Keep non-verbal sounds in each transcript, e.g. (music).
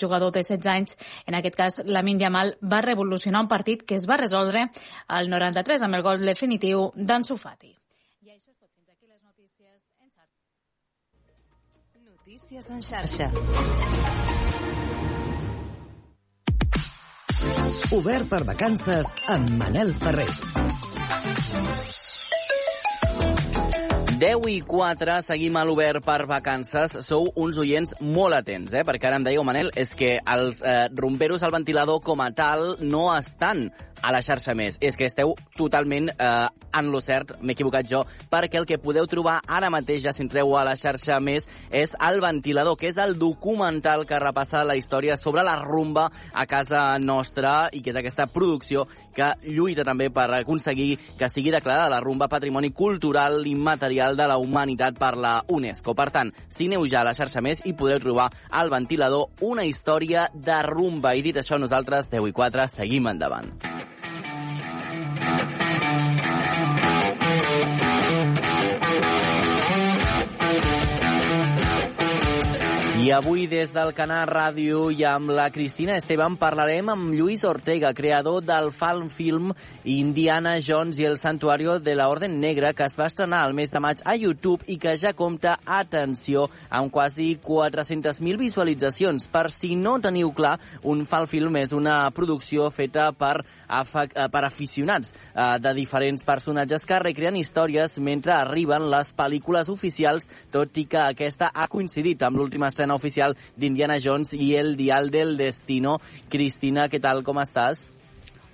jugador de 16 anys, en aquest cas Lamin Yamal, va revolucionar un partit que es va resoldre al 93 amb el gol definitiu d'Ansu Fati. I això és tot. Fins aquí les notícies en xarxa. Notícies en xarxa. Obert per vacances amb Manel Ferrer. 10 i 4, seguim a l'Obert per vacances. Sou uns oients molt atents, eh? perquè ara em dèieu, Manel, és que els eh, rumberos al ventilador com a tal no estan a la xarxa més. És que esteu totalment eh, en lo cert, m'he equivocat jo, perquè el que podeu trobar ara mateix, ja si entreu a la xarxa més, és El ventilador, que és el documental que repassa la història sobre la rumba a casa nostra i que és aquesta producció que lluita també per aconseguir que sigui declarada la rumba Patrimoni Cultural Immaterial de la Humanitat per la UNESCO. Per tant, si aneu ja a la xarxa més i podreu trobar El ventilador, una història de rumba. I dit això, nosaltres, 10 i 4, seguim endavant. Uh-huh. I avui des del Canal Ràdio i amb la Cristina Esteban parlarem amb Lluís Ortega, creador del fan film Indiana Jones i el Santuario de la Orden Negra, que es va estrenar el mes de maig a YouTube i que ja compta, atenció, amb quasi 400.000 visualitzacions. Per si no teniu clar, un fan film és una producció feta per, per aficionats eh, de diferents personatges que recreen històries mentre arriben les pel·lícules oficials, tot i que aquesta ha coincidit amb l'última escena oficial d'Indiana Jones i el Dial del Destino. Cristina, què tal, com estàs?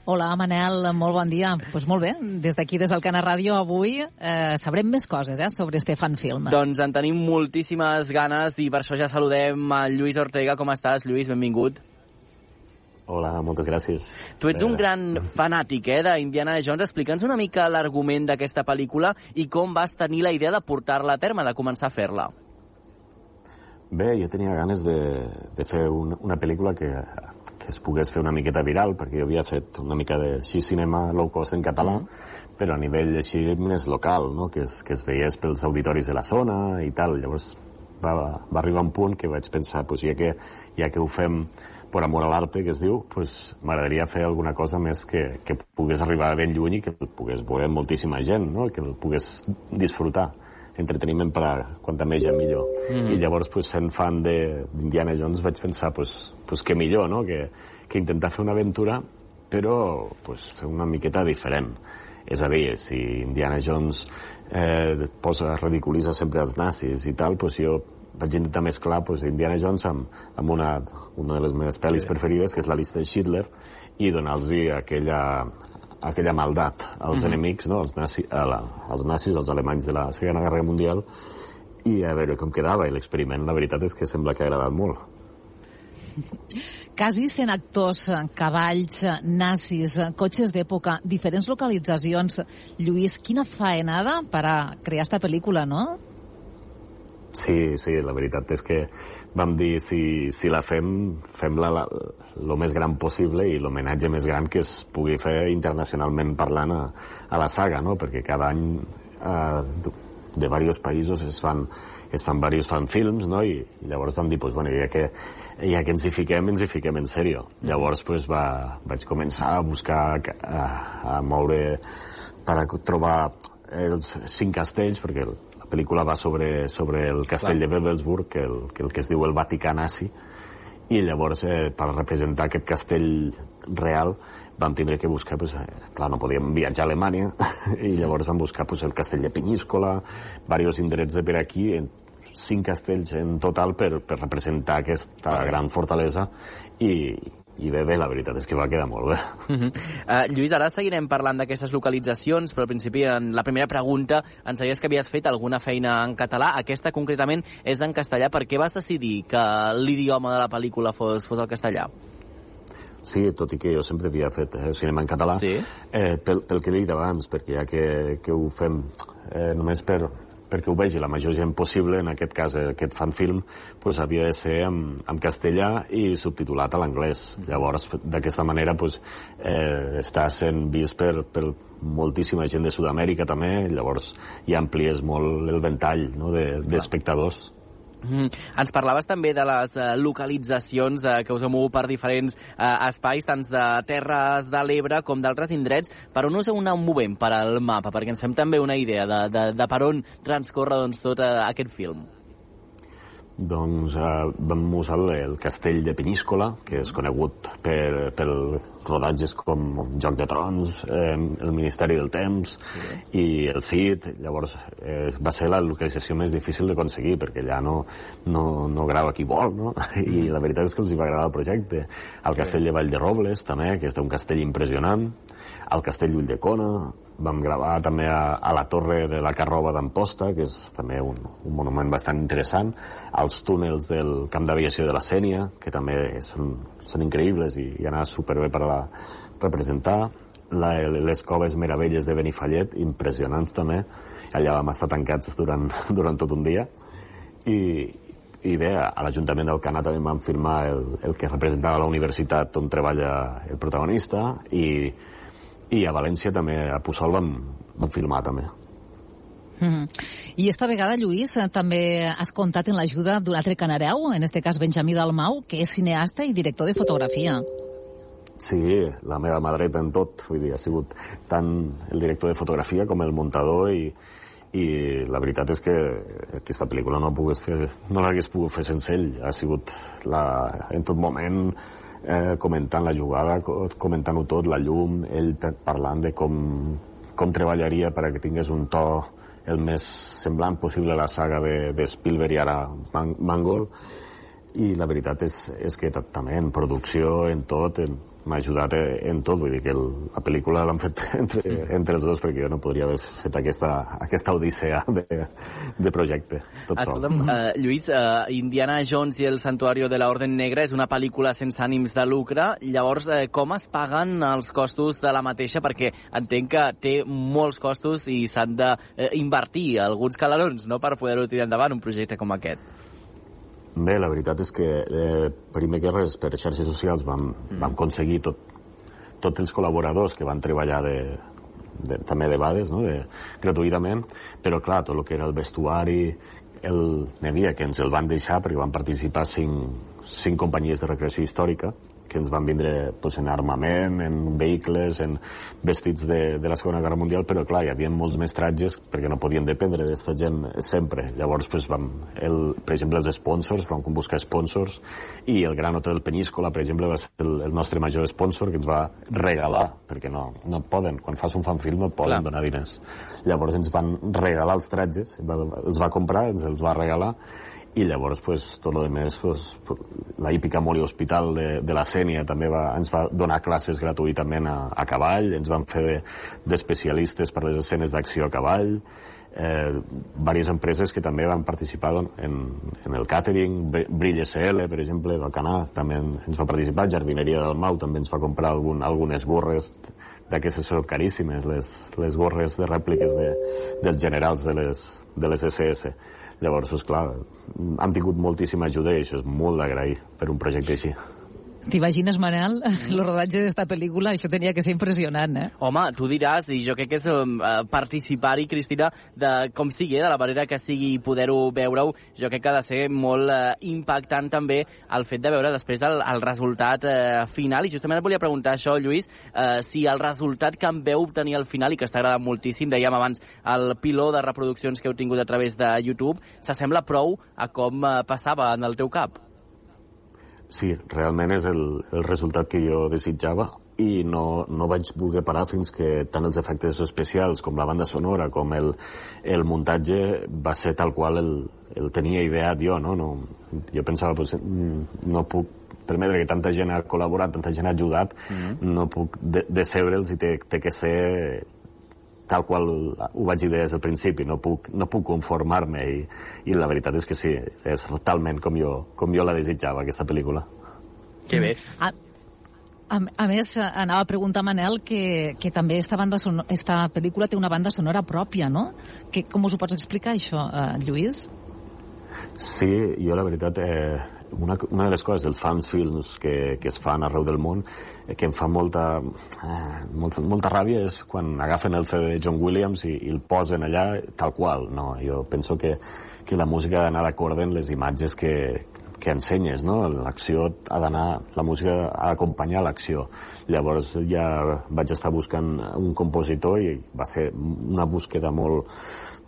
Hola, Manel, molt bon dia. Doncs pues molt bé, des d'aquí, des del Cana Ràdio, avui eh, sabrem més coses eh, sobre este fan film. Doncs en tenim moltíssimes ganes i per això ja saludem a Lluís Ortega. Com estàs, Lluís? Benvingut. Hola, moltes gràcies. Tu ets un gran fanàtic eh, d'Indiana Jones. Explica'ns una mica l'argument d'aquesta pel·lícula i com vas tenir la idea de portar-la a terme, de començar a fer-la. Bé, jo tenia ganes de, de fer un, una pel·lícula que, que es pogués fer una miqueta viral, perquè jo havia fet una mica de així cinema low cost en català, mm. però a nivell així més local, no? que, es, que es veiés pels auditoris de la zona i tal. Llavors va, va arribar un punt que vaig pensar, pues, ja, que, ja que ho fem per amor a l'arte, que es diu, pues, m'agradaria fer alguna cosa més que, que pogués arribar ben lluny i que el pogués veure moltíssima gent, no? que el pogués disfrutar entreteniment per a quanta més gent millor. Mm. I llavors, pues, sent fan d'Indiana Jones, vaig pensar, pues, pues que millor, no?, que, que intentar fer una aventura, però pues, fer una miqueta diferent. És a dir, si Indiana Jones eh, posa, ridiculitza sempre els nazis i tal, pues jo vaig intentar mesclar pues, Indiana Jones amb, amb una, una de les meves pel·lis sí. preferides, que és la llista de Schindler, i donar-los aquella, aquella maldat als mm -hmm. enemics, no? els, nazi, a la, els nazis, els alemanys de la Segona Guerra Mundial, i a veure com quedava. I l'experiment, la veritat és que sembla que ha agradat molt. Quasi 100 actors, cavalls, nazis, cotxes d'època, diferents localitzacions. Lluís, quina faenada per a crear esta pel·lícula, no? Sí, sí, la veritat és que vam dir si, si la fem, fem-la el més gran possible i l'homenatge més gran que es pugui fer internacionalment parlant a, a la saga, no? perquè cada any eh, de diversos països es fan, es fan diversos fanfilms, no? I, i llavors vam dir, pues, bueno, ja que, ja que ens hi fiquem, ens hi fiquem en sèrio. Llavors pues, va, vaig començar a buscar, a, a moure per a trobar els cinc castells, perquè la pel·lícula va sobre, sobre el castell Clar. de Wewelsburg, que el, que el que es diu el Vaticà nazi, i llavors eh, per representar aquest castell real vam tindre que buscar, pues, eh, clar, no podíem viatjar a Alemanya, (laughs) i llavors vam buscar pues, el castell de Penyíscola, diversos indrets de per aquí, cinc castells en total per, per representar aquesta gran fortalesa i, i bé, bé, la veritat és que va quedar molt bé. Uh -huh. uh, Lluís, ara seguirem parlant d'aquestes localitzacions, però al principi, en la primera pregunta, ens deies que havies fet alguna feina en català. Aquesta, concretament, és en castellà. Per què vas decidir que l'idioma de la pel·lícula fos, fos el castellà? Sí, tot i que jo sempre havia fet eh, cinema en català, sí? eh, pel, pel que he dit abans, perquè ja que, que ho fem eh, només per, perquè ho vegi la major gent possible, en aquest cas eh, aquest fanfilm, pues, havia de ser en, en castellà i subtitulat a l'anglès. Llavors, d'aquesta manera, pues, eh, està sent vist per, per moltíssima gent de Sud-amèrica també, llavors hi amplies molt el ventall no, d'espectadors. De, Mm. Ens parlaves també de les uh, localitzacions uh, que us heu mogut per diferents uh, espais, tant de terres de l'Ebre com d'altres indrets. Per on us heu anat movent per al mapa? Perquè ens fem també una idea de, de, de per on transcorre doncs, tot uh, aquest film. Doncs eh, vam usar el, el castell de Peníscola, que és conegut per, per rodatges com Joc de Trons, eh, el Ministeri del Temps sí. i el CID. Llavors eh, va ser la localització més difícil d'aconseguir, perquè allà no, no, no grava qui vol, no? (laughs) I la veritat és que els hi va agradar el projecte. El castell de Vall de Robles, també, que és un castell impressionant. El castell d'Ulldecona, vam gravar també a, a la torre de la Carroba d'Amposta, que és també un, un monument bastant interessant, als túnels del camp d'aviació de la Sènia, que també són, són increïbles i, i anar superbé per a la, representar, la, les coves meravelles de Benifallet, impressionants també, allà vam estar tancats durant, (laughs) durant tot un dia, i, i bé, a l'Ajuntament del Canà també vam firmar el, el que representava la universitat on treballa el protagonista, i i a València també, a Puçol vam, vam filmar també. Mm -hmm. I esta vegada, Lluís, eh, també has comptat en l'ajuda d'un altre canareu, en este cas Benjamí Dalmau, que és cineasta i director de fotografia. Sí, la meva madreta en tot, vull dir, ha sigut tant el director de fotografia com el muntador i, i la veritat és que aquesta pel·lícula no, fer, no l'hagués pogut fer sense ell. Ha sigut la, en tot moment eh, comentant la jugada, comentant-ho tot, la llum, ell parlant de com, com treballaria perquè tingués un to el més semblant possible a la saga de, de Spielberg i ara Mangold i la veritat és, és que també en producció, en tot, en, m'ha ajudat en tot, vull dir que el, la pel·lícula l'han fet (laughs) entre, entre els dos perquè jo no podria haver fet aquesta, aquesta odissea de, de projecte. Tot Escolta'm, uh, Lluís, uh, Indiana Jones i el Santuario de la Orden Negra és una pel·lícula sense ànims de lucre, llavors uh, com es paguen els costos de la mateixa? Perquè entenc que té molts costos i s'han d'invertir uh, alguns calarons no? per poder-ho tirar endavant un projecte com aquest. Bé, la veritat és que eh, primer que res per xarxes socials vam, mm. vam aconseguir tot, tots els col·laboradors que van treballar de, de, també de bades, no? de, gratuïtament, però clar, tot el que era el vestuari, el Nevia, que ens el van deixar perquè van participar cinc, cinc companyies de recreació històrica, que ens van vindre pues, en armament, en vehicles, en vestits de, de la Segona Guerra Mundial, però clar, hi havia molts més tratges perquè no podien dependre d'aquesta gent sempre. Llavors, pues, vam, el, per exemple, els sponsors, vam buscar sponsors, i el Gran Hotel Peníscola, per exemple, va ser el, el nostre major sponsor que ens va regalar, perquè no, no poden, quan fas un fanfilm no et poden clar. donar diners. Llavors ens van regalar els tratges, els va comprar, ens els va regalar, i llavors pues, tot el més pues, la hípica Moli Hospital de, de la Sènia també va, ens va donar classes gratuïtament a, a cavall, ens van fer d'especialistes de, per les escenes d'acció a cavall eh, diverses empreses que també van participar en, en el catering, Brill SL, per exemple, del Canà, també ens va participar, Jardineria del Mau també ens va comprar algun, algunes gorres d'aquestes són caríssimes, les, les gorres de rèpliques de, dels generals de les, de les SS Llavors, és clar, han tingut moltíssima ajuda i això és molt d'agrair per un projecte així. T'imagines, Manel, (laughs) el rodatge d'esta pel·lícula? Això tenia que ser impressionant, eh? Home, tu diràs, i jo crec que és um, participar-hi, Cristina, de com sigui, de la manera que sigui poder-ho veure-ho, jo crec que ha de ser molt uh, impactant també el fet de veure després el, el resultat uh, final. I justament et volia preguntar això, Lluís, uh, si el resultat que en veu obtenir al final i que està agradant moltíssim, dèiem abans, el piló de reproduccions que heu tingut a través de YouTube, s'assembla prou a com uh, passava en el teu cap? Sí, realment és el, el resultat que jo desitjava i no, no vaig voler parar fins que tant els efectes especials com la banda sonora com el, el muntatge va ser tal qual el, el tenia ideat jo, no? no jo pensava, pues, mm, no puc permetre que tanta gent ha col·laborat, tanta gent ha ajudat, mm -hmm. no puc de decebrels i té, té que ser tal qual ho vaig dir des del principi, no puc, no puc conformar-me i, i la veritat és que sí, és talment com jo, com jo la desitjava, aquesta pel·lícula. Que bé. A, a, a més, anava a preguntar a Manel que, que també esta, banda son, esta pel·lícula té una banda sonora pròpia, no? Que, com us ho pots explicar, això, eh, Lluís? Sí, jo la veritat eh, una, una de les coses dels fans films que, que es fan arreu del món eh, que em fa molta, eh, molta, molta ràbia és quan agafen el CD de John Williams i, i el posen allà tal qual. No, jo penso que, que la música ha d'anar d'acord amb les imatges que, que ensenyes, no? L'acció ha d'anar, la música ha d'acompanyar l'acció. Llavors ja vaig estar buscant un compositor i va ser una búsqueda molt,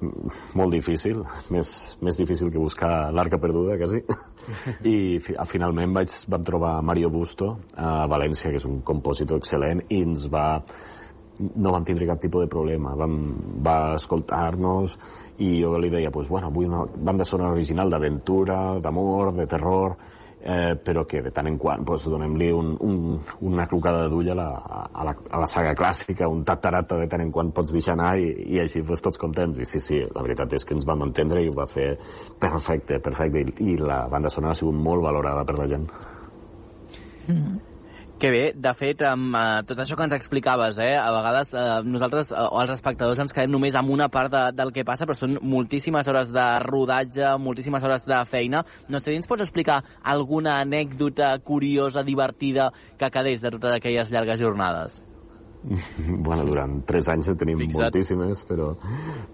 molt difícil, més, més difícil que buscar l'arca perduda, quasi. I fi, finalment vaig, vam trobar Mario Busto a València, que és un compositor excel·lent, i ens va... no vam tindre cap tipus de problema. Vam, va escoltar-nos i jo li deia, pues, bueno, vull una banda sonora original d'aventura, d'amor, de terror, eh, però que de tant en quant pues, donem-li un, un, una clocada d'ull a, la, a, la, a la saga clàssica, un tatarata de tant en quant pots deixar anar i, i així pues, tots contents. I sí, sí, la veritat és que ens vam entendre i ho va fer perfecte, perfecte. I, i la banda sonora ha sigut molt valorada per la gent. Mm -hmm. Que bé, de fet, amb uh, tot això que ens explicaves, eh, a vegades uh, nosaltres uh, o els espectadors ens quedem només amb una part de, del que passa, però són moltíssimes hores de rodatge, moltíssimes hores de feina. No sé si ens pots explicar alguna anècdota curiosa, divertida, que quedés de totes aquelles llargues jornades? (laughs) bueno, durant tres anys en tenim Fixa't. moltíssimes, però,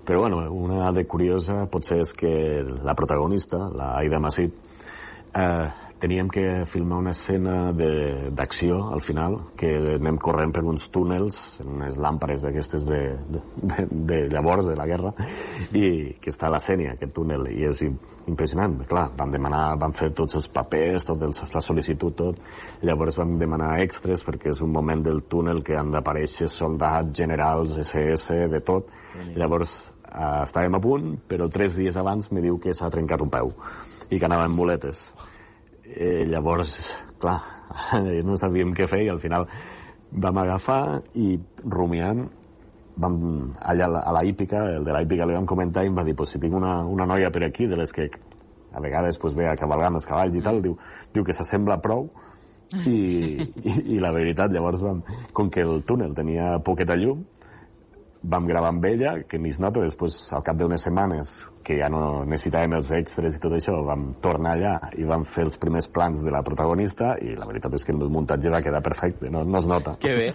però bueno, una de curiosa potser és que la protagonista, la Aida Masip, eh, teníem que filmar una escena d'acció al final, que anem corrent per uns túnels, en unes làmpares d'aquestes de, de, de, de llavors, de la guerra, i que està a la Sènia, aquest túnel, i és impressionant. Clar, vam demanar, vam fer tots els papers, tot el, la sol·licitud, tot. Llavors vam demanar extras perquè és un moment del túnel que han d'aparèixer soldats, generals, SS, de tot. Llavors eh, estàvem a punt, però tres dies abans me diu que s'ha trencat un peu i que anava amb muletes. Eh, llavors, clar, (laughs) no sabíem què fer i al final vam agafar i rumiant vam, allà a la hípica, el de la hípica li vam comentar i em va dir, pues, si tinc una, una noia per aquí, de les que a vegades pues, ve a cavalgar amb els cavalls i tal, diu, diu que s'assembla prou i, (laughs) i, i la veritat, llavors vam, com que el túnel tenia poqueta llum, vam gravar amb ella, que ni es nota, després, al cap d'unes setmanes, que ja no necessitàvem els extras i tot això, vam tornar allà i vam fer els primers plans de la protagonista i la veritat és que el muntatge va quedar perfecte, no, no es nota. Que bé.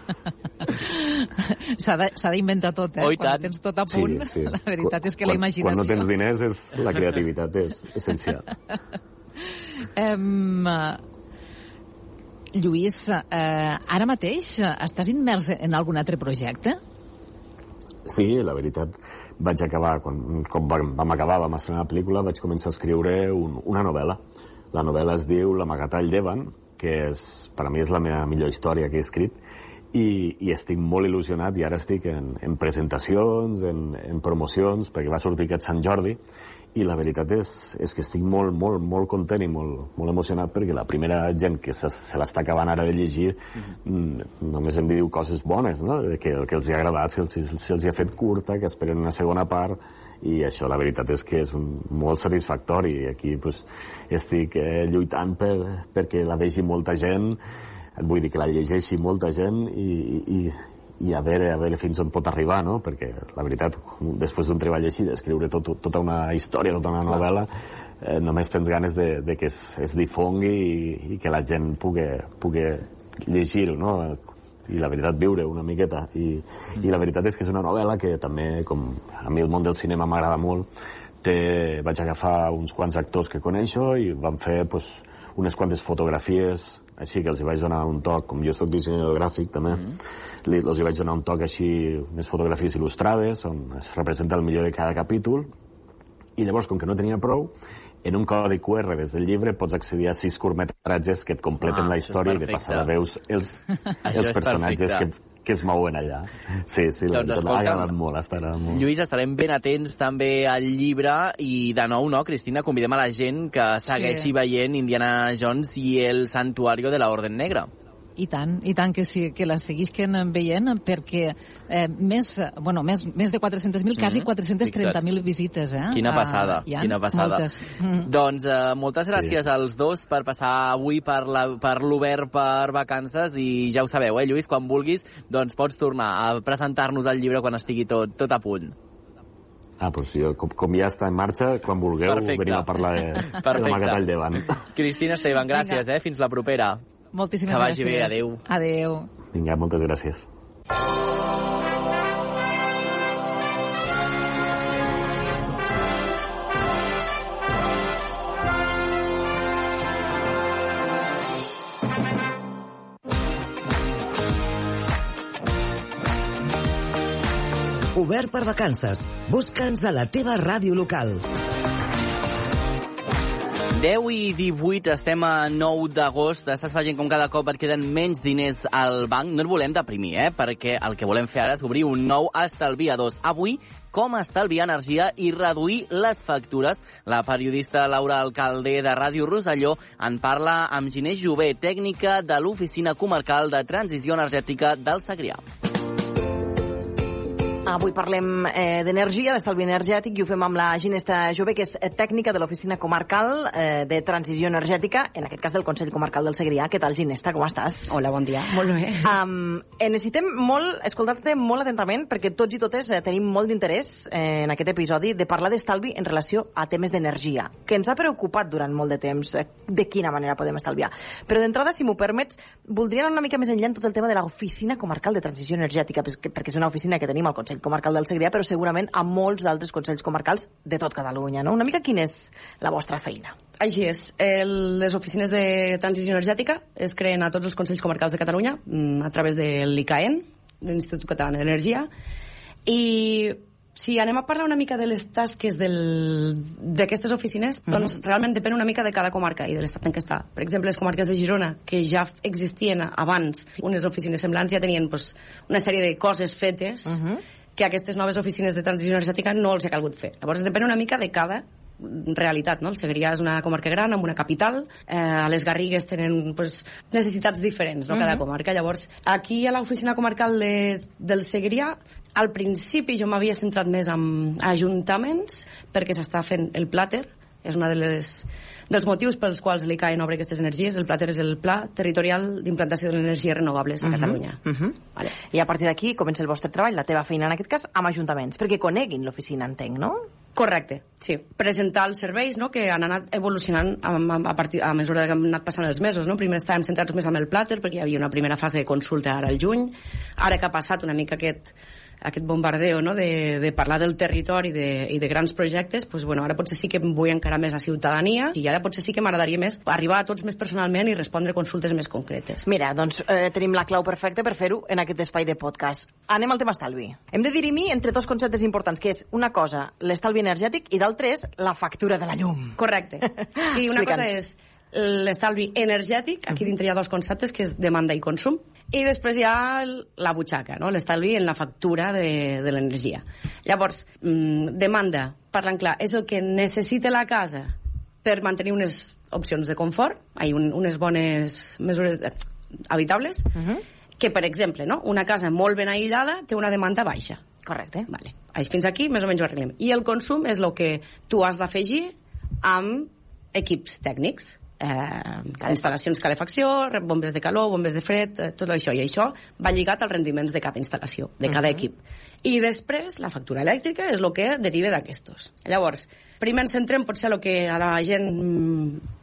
(laughs) S'ha d'inventar tot, eh? Oh, quan tens tot a punt, sí, sí. la veritat és que quan, la imaginació... Quan no tens diners, és, la creativitat és essencial. (laughs) um, Lluís, eh, ara mateix estàs immers en algun altre projecte? Sí, la veritat, vaig acabar, quan, quan vam acabar, vam estrenar la pel·lícula, vaig començar a escriure un, una novel·la. La novel·la es diu L'amagatall d'Evan, que és, per a mi és la meva millor història que he escrit, i, i estic molt il·lusionat i ara estic en, en presentacions, en, en promocions, perquè va sortir aquest Sant Jordi, i la veritat és, és que estic molt, molt, molt content i molt, molt emocionat perquè la primera gent que se, se l'està acabant ara de llegir uh -huh. només em diu coses bones, no? Que, que els hi ha agradat, que els, els hi ha fet curta, que esperen una segona part i això la veritat és que és un, molt satisfactori i aquí pues, estic eh, lluitant per, perquè la vegi molta gent vull dir que la llegeixi molta gent i, i, i a veure, a veure fins on pot arribar, no? Perquè, la veritat, després d'un treball així, d'escriure tot, tota una història, tota una novel·la, eh, només tens ganes de, de que es, es difongui i, i que la gent pugui, pugui llegir-ho, no? i la veritat viure una miqueta i, mm. i la veritat és que és una novel·la que també, com a mi el món del cinema m'agrada molt té, vaig agafar uns quants actors que coneixo i vam fer pues, unes quantes fotografies així que els hi vaig donar un toc, com jo sóc dissenyador gràfic també, mm -hmm. li, els hi vaig donar un toc així, unes fotografies il·lustrades, on es representa el millor de cada capítol, i llavors, com que no tenia prou, en un codi QR des del llibre pots accedir a sis curtmetratges que et completen ah, la història i de passada veus els, (laughs) els personatges que, que es mouen allà. Sí, sí, doncs, escolta, ha agradat molt, està agradat molt. Lluís, estarem ben atents també al llibre i de nou, no, Cristina, convidem a la gent que segueixi sí. veient Indiana Jones i el Santuario de la Orden Negra. I tant, i tant que sí, que la seguisquen veient perquè eh, més, bueno, més, més de 400.000, mm -hmm. quasi 430.000 visites, eh? Quina passada, uh, quina passada. Moltes. Mm. Doncs uh, moltes gràcies sí. als dos per passar avui per l'Obert per, per vacances i ja ho sabeu, eh, Lluís, quan vulguis, doncs pots tornar a presentar-nos el llibre quan estigui tot, tot a punt. Ah, doncs jo, com, com ja està en marxa, quan vulgueu Perfecte. venim a parlar de, (laughs) de Perfecte. al llevant. Cristina Esteban, gràcies, eh? Fins la propera. Moltíssimes Que vagi gràcies. bé, adéu. Adéu. Vinga, moltes gràcies. Obert per vacances. Busca'ns a la teva ràdio local. 10 i 18, estem a 9 d'agost, estàs veient com cada cop et queden menys diners al banc. No et volem deprimir, eh? perquè el que volem fer ara és obrir un nou estalviadors. Avui, com estalviar energia i reduir les factures. La periodista Laura Alcalde de Ràdio Roselló en parla amb Ginés Jové, tècnica de l'Oficina Comarcal de Transició Energètica del Segrià. Avui parlem eh, d'energia, d'estalvi energètic, i ho fem amb la Ginesta Jove, que és eh, tècnica de l'Oficina Comarcal eh, de Transició Energètica, en aquest cas del Consell Comarcal del Segrià. Què tal, Ginesta? Com estàs? Hola, bon dia. Molt bé. Um, eh, necessitem molt, escoltar-te molt atentament, perquè tots i totes eh, tenim molt d'interès eh, en aquest episodi de parlar d'estalvi en relació a temes d'energia, que ens ha preocupat durant molt de temps, eh, de quina manera podem estalviar. Però d'entrada, si m'ho permets, voldria anar una mica més enllà en tot el tema de l'Oficina Comarcal de Transició Energètica, perquè perquè és una oficina que tenim al Consell Comarcal del Segrià, però segurament a molts d'altres consells comarcals de tot Catalunya. No? Una mica quina és la vostra feina? Així és. El, les oficines de transició energètica es creen a tots els Consells Comarcals de Catalunya mm, a través de l'ICAEN, de l'Institut Català d'Energia, i si anem a parlar una mica de les tasques del- d'aquestes oficines, doncs realment depèn una mica de cada comarca i de l'estat en què està. Per exemple, les comarques de Girona, que ja existien abans, unes oficines semblants ja tenien pues, una sèrie de coses fetes Uh -huh. Que aquestes noves oficines de transició energètica no els ha calgut fer. Llavors, depèn una mica de cada realitat, no? El Segrià és una comarca gran amb una capital, eh, les Garrigues tenen pues, necessitats diferents, no? Cada Mhm. comarca. Llavors, aquí a l'oficina comarcal de, del Segrià, al principi jo m'havia centrat més en ajuntaments, perquè s'està fent el plàter, és una de les dels motius pels quals l'ICAEN obre aquestes energies. El plàter és el Pla Territorial d'Implantació de les Energies Renovables a Catalunya. Uh -huh. Vale. I a partir d'aquí comença el vostre treball, la teva feina en aquest cas, amb ajuntaments, perquè coneguin l'oficina, entenc, no? Correcte, sí. Presentar els serveis no, que han anat evolucionant a, a, a, partir, a mesura que han anat passant els mesos. No? Primer estàvem centrats més amb el plàter, perquè hi havia una primera fase de consulta ara al juny. Ara que ha passat una mica aquest, aquest bombardeo no? de, de parlar del territori de, i de grans projectes, doncs, bueno, ara potser sí que em vull encara més a ciutadania i ara potser sí que m'agradaria més arribar a tots més personalment i respondre consultes més concretes. Mira, doncs eh, tenim la clau perfecta per fer-ho en aquest espai de podcast. Anem al tema estalvi. Hem de dirimir entre dos conceptes importants, que és una cosa, l'estalvi energètic, i l'altra és la factura de la llum. Correcte. (laughs) I una cosa és l'estalvi energètic, aquí dintre hi ha dos conceptes, que és demanda i consum, i després hi ha la butxaca, no? l'estalvi en la factura de, de l'energia. Llavors, mm, demanda, parlant clar, és el que necessita la casa per mantenir unes opcions de confort, hay un, unes bones mesures eh, habitables, Uh -huh. que, per exemple, no? una casa molt ben aïllada té una demanda baixa. Correcte. Vale. Així, Fins aquí més o menys ho arreglem. I el consum és el que tu has d'afegir amb equips tècnics. Eh, instal·lacions calefacció, bombes de calor, bombes de fred, eh, tot això. I això va lligat als rendiments de cada instal·lació, de cada Mhm. equip. I després, la factura elèctrica és el que deriva d'aquestos. Llavors, primer ens centrem potser el que a la gent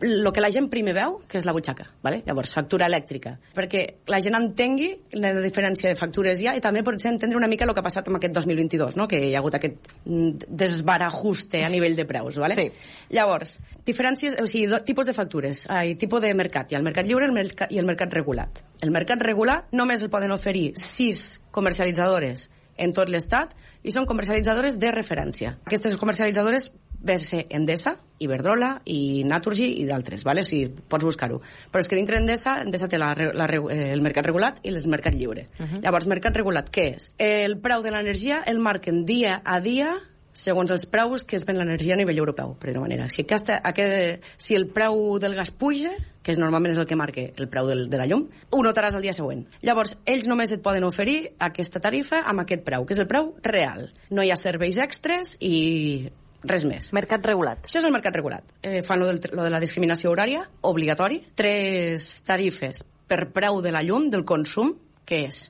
el que la gent primer veu, que és la butxaca, vale? llavors factura elèctrica, perquè la gent entengui la diferència de factures ja i també potser entendre una mica el que ha passat amb aquest 2022, no? que hi ha hagut aquest mm, desbarajuste a nivell de preus. Vale? Sí. Llavors, diferències, o sigui, do, tipus de factures, ai, tipus de mercat, hi ha el mercat lliure el mercat, i el mercat regulat. El mercat regulat només el poden oferir sis comercialitzadores en tot l'estat i són comercialitzadores de referència. Aquestes comercialitzadores ve ser Endesa, Iberdrola i Naturgy i d'altres, vale? o sigui, pots buscar-ho. Però és que dintre Endesa, Endesa té la, la, eh, el mercat regulat i el mercat lliure. Uh -huh. Llavors, mercat regulat, què és? El preu de l'energia el marquen dia a dia segons els preus que es ven l'energia a nivell europeu, per una manera. Si, aquesta, aquest, si el preu del gas puja, que és, normalment és el que marca el preu del, de la llum, ho notaràs el dia següent. Llavors, ells només et poden oferir aquesta tarifa amb aquest preu, que és el preu real. No hi ha serveis extres i res més. Mercat regulat. Això és el mercat regulat. Eh, fan lo, del, lo de la discriminació horària, obligatori. Tres tarifes per preu de la llum, del consum, que és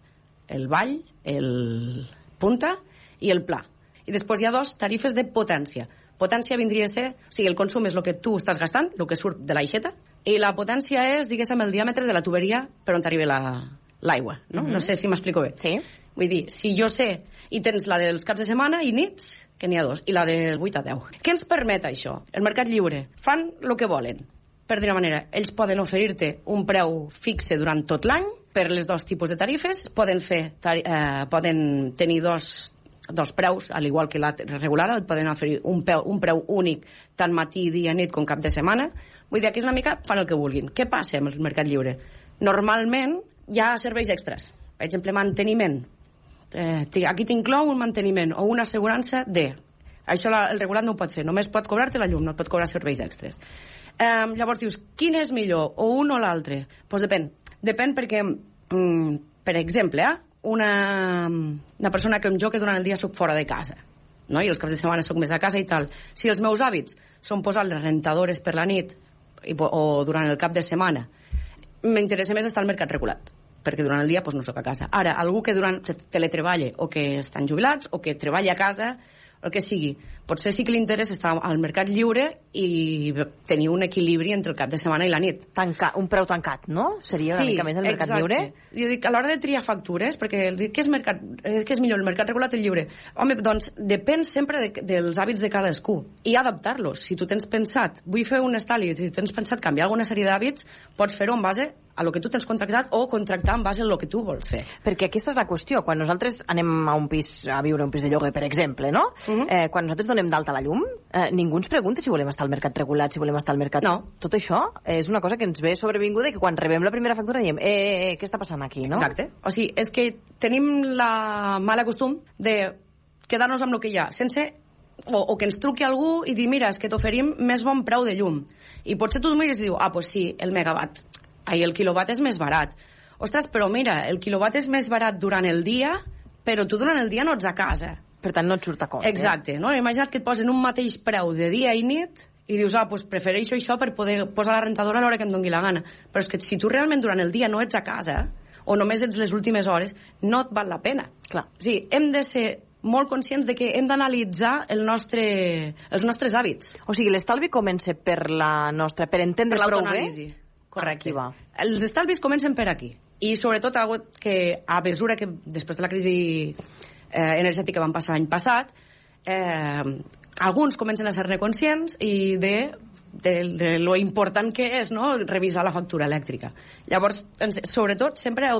el ball, el punta i el pla. I després hi ha dos tarifes de potència. Potència vindria a ser... O sigui, el consum és el que tu estàs gastant, el que surt de l'aixeta, i la potència és, diguéssim, el diàmetre de la tuberia per on t'arriba la- l'aigua. No? Mhm. no sé si m'explico bé. Sí. Vull dir, si jo sé, i tens la dels caps de setmana i nits, que n'hi ha dos, i la del 8 a 10. Què ens permet això? El mercat lliure. Fan el que volen. Per dir una manera, ells poden oferir-te un preu fixe durant tot l'any per les dos tipus de tarifes, poden, fer, tari eh, poden tenir dos, dos preus, al igual que la regulada, et poden oferir un, peu, un preu únic tant matí, dia, nit com cap de setmana. Vull dir, aquí és una mica fan el que vulguin. Què passa amb el mercat lliure? Normalment hi ha serveis extras. Per exemple, manteniment. Eh, aquí t'inclou un manteniment o una assegurança de... Això la, el regulat no ho pot fer, només pot cobrar-te la llum, no et pot cobrar serveis extras. Eh, llavors dius, quin és millor, o un o l'altre? Doncs pues depèn. Depèn perquè, mm, per exemple, eh, una, una persona com jo que durant el dia sóc fora de casa, no? i els caps de setmana sóc més a casa i tal. Si els meus hàbits són posar les rentadores per la nit i, o durant el cap de setmana, m'interessa més estar al mercat regulat perquè durant el dia doncs, no sóc a casa. Ara, algú que durant te- teletreballa o que estan jubilats o que treballa a casa el que sigui, potser sí que li interessa estar al mercat lliure i tenir un equilibri entre el cap de setmana i la nit. Tanca, un preu tancat, no? Seria una mica més el mercat exacte. lliure? Jo dic, a l'hora de triar factures, perquè el, què és, mercat, què és millor, el mercat regulat o el lliure? Home, doncs depèn sempre de, dels hàbits de cadascú i adaptar-los. Si tu tens pensat, vull fer un estalvi, si tens pensat canviar alguna sèrie d'hàbits, pots fer-ho en base a lo que tu tens contractat o contractar en base a lo que tu vols fer. Perquè aquesta és la qüestió. Quan nosaltres anem a un pis, a viure a un pis de lloguer, per exemple, no? Mhm. eh, quan nosaltres donem d'alta la llum, eh, ningú ens pregunta si volem estar al mercat regulat, si volem estar al mercat... No. Tot això és una cosa que ens ve sobrevinguda i que quan rebem la primera factura diem eh, eh, eh què està passant aquí, no? Exacte. O sigui, és que tenim la mala costum de quedar-nos amb el que hi ha, sense o, o que ens truqui algú i dir, mira, és que t'oferim més bon preu de llum. I potser tu mires i dius, ah, pues sí, el megawatt. Ai, el quilowatt és més barat. Ostres, però mira, el quilowatt és més barat durant el dia, però tu durant el dia no ets a casa. Per tant, no et surt a compte. Exacte, no? Imagina't que et posen un mateix preu de dia i nit i dius, ah, doncs prefereixo això per poder posar la rentadora a l'hora que em doni la gana. Però és que si tu realment durant el dia no ets a casa, o només ets les últimes hores, no et val la pena. Clar. O sigui, hem de ser molt conscients de que hem d'analitzar el nostre, els nostres hàbits. O sigui, l'estalvi comença per la nostra... per entendre Per prou bé... Correcte. Aquí va. Els estalvis comencen per aquí. I sobretot algo que a mesura que després de la crisi eh, energètica van passar l'any passat, eh, alguns comencen a ser-ne conscients i de, de, de lo important que és no? revisar la factura elèctrica. Llavors, sobretot, sempre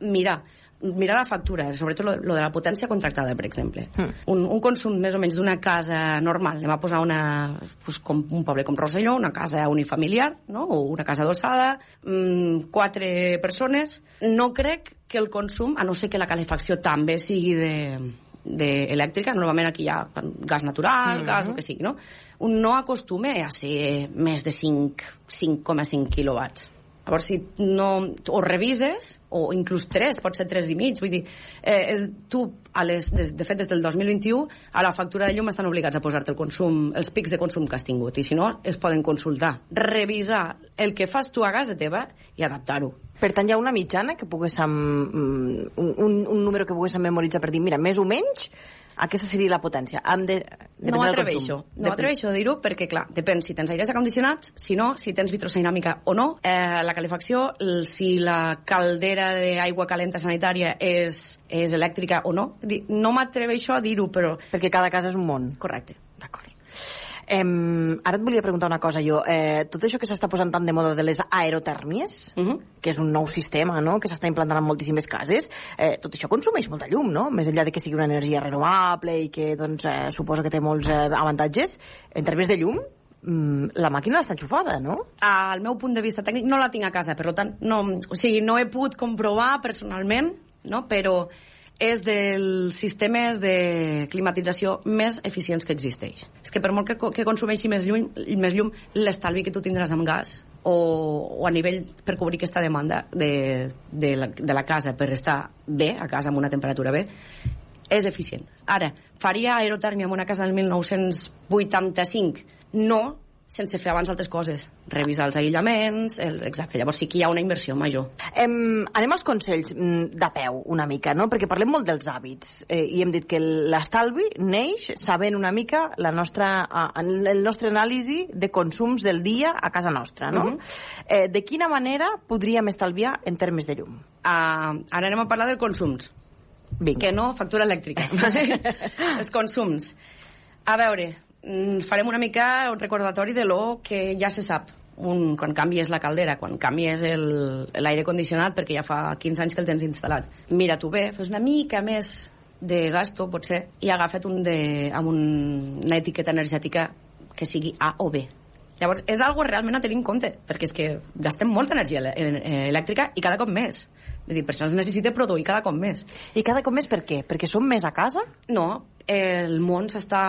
mirar mirar la factura, sobretot lo, lo de la potència contractada, per exemple. Hmm. Un, un consum més o menys d'una casa normal, anem a posar una, pues, com un poble com Rosselló, una casa unifamiliar, no? o una casa adossada, mmm, quatre persones, no crec que el consum, a no ser que la calefacció també sigui de, de elèctrica, normalment aquí hi ha gas natural, Mhm. gas, el que sigui, no? Un no acostuma a ser més de 5 5,5 quilowatts. Llavors, si no, o revises, o inclús 3, pot ser 3 i mig, vull dir, eh, és, tu, a les, des, de fet, des del 2021, a la factura de llum estan obligats a posar-te el consum, els pics de consum que has tingut, i si no, es poden consultar. Revisar el que fas tu a casa teva i adaptar-ho. Per tant, hi ha una mitjana que poguéssim... mm, Un, un, un número que poguéssim memoritzar per dir, mira, més o menys, aquesta seria la potència. Hem de, depèn No consum. no m'atreveixo a dir-ho perquè, clar, depèn si tens aires acondicionats, si no, si tens vitroceràmica o no, eh, la calefacció, si la caldera d'aigua calenta sanitària és, és elèctrica o no. No m'atreveixo a dir-ho, però... Perquè cada casa és un món. Correcte. D'acord. Em, ara et volia preguntar una cosa jo. Eh, tot això que s'està posant tant de moda de les aerotèrmies, Uh -huh. que és un nou sistema no? que s'està implantant en moltíssimes cases, eh, tot això consumeix molta llum, no? Més enllà de que sigui una energia renovable i que doncs, eh, suposo que té molts eh, avantatges, en termes de llum, mm, la màquina està enxufada, no? Al meu punt de vista tècnic no la tinc a casa, per tant, no, o sigui, no he pogut comprovar personalment, no? però és dels sistemes de climatització més eficients que existeix. És que per molt que, que consumeixi més llum, més llum l'estalvi que tu tindràs amb gas o, o a nivell per cobrir aquesta demanda de, de, la, de la casa per estar bé, a casa amb una temperatura bé, és eficient. Ara, faria aerotèrmia en una casa del 1985? No, sense fer abans altres coses. Revisar els aïllaments, el, exacte, llavors sí que hi ha una inversió major. Em, anem als consells mm, de peu, una mica, no? Perquè parlem molt dels hàbits eh, i hem dit que l'estalvi neix sabent una mica la nostra, eh, el nostre anàlisi de consums del dia a casa nostra, no? Mhm. eh, de quina manera podríem estalviar en termes de llum? Uh, ara anem a parlar de consums, Vinga. que no factura elèctrica. (laughs) (laughs) els consums. A veure, farem una mica un recordatori de lo que ja se sap un, quan canvies la caldera, quan canvies el- l'aire condicionat, perquè ja fa 15 anys que el tens instal·lat. Mira tu bé, fes una mica més de gasto, potser, i agafa't un de, amb un, una etiqueta energètica que sigui A o B. Llavors, és algo realment a tenir en compte, perquè és que gastem molta energia eh, elèctrica i cada cop més. Vull dir, per això es necessita produir cada cop més. I cada cop més per què? Perquè som més a casa? No, el món s'està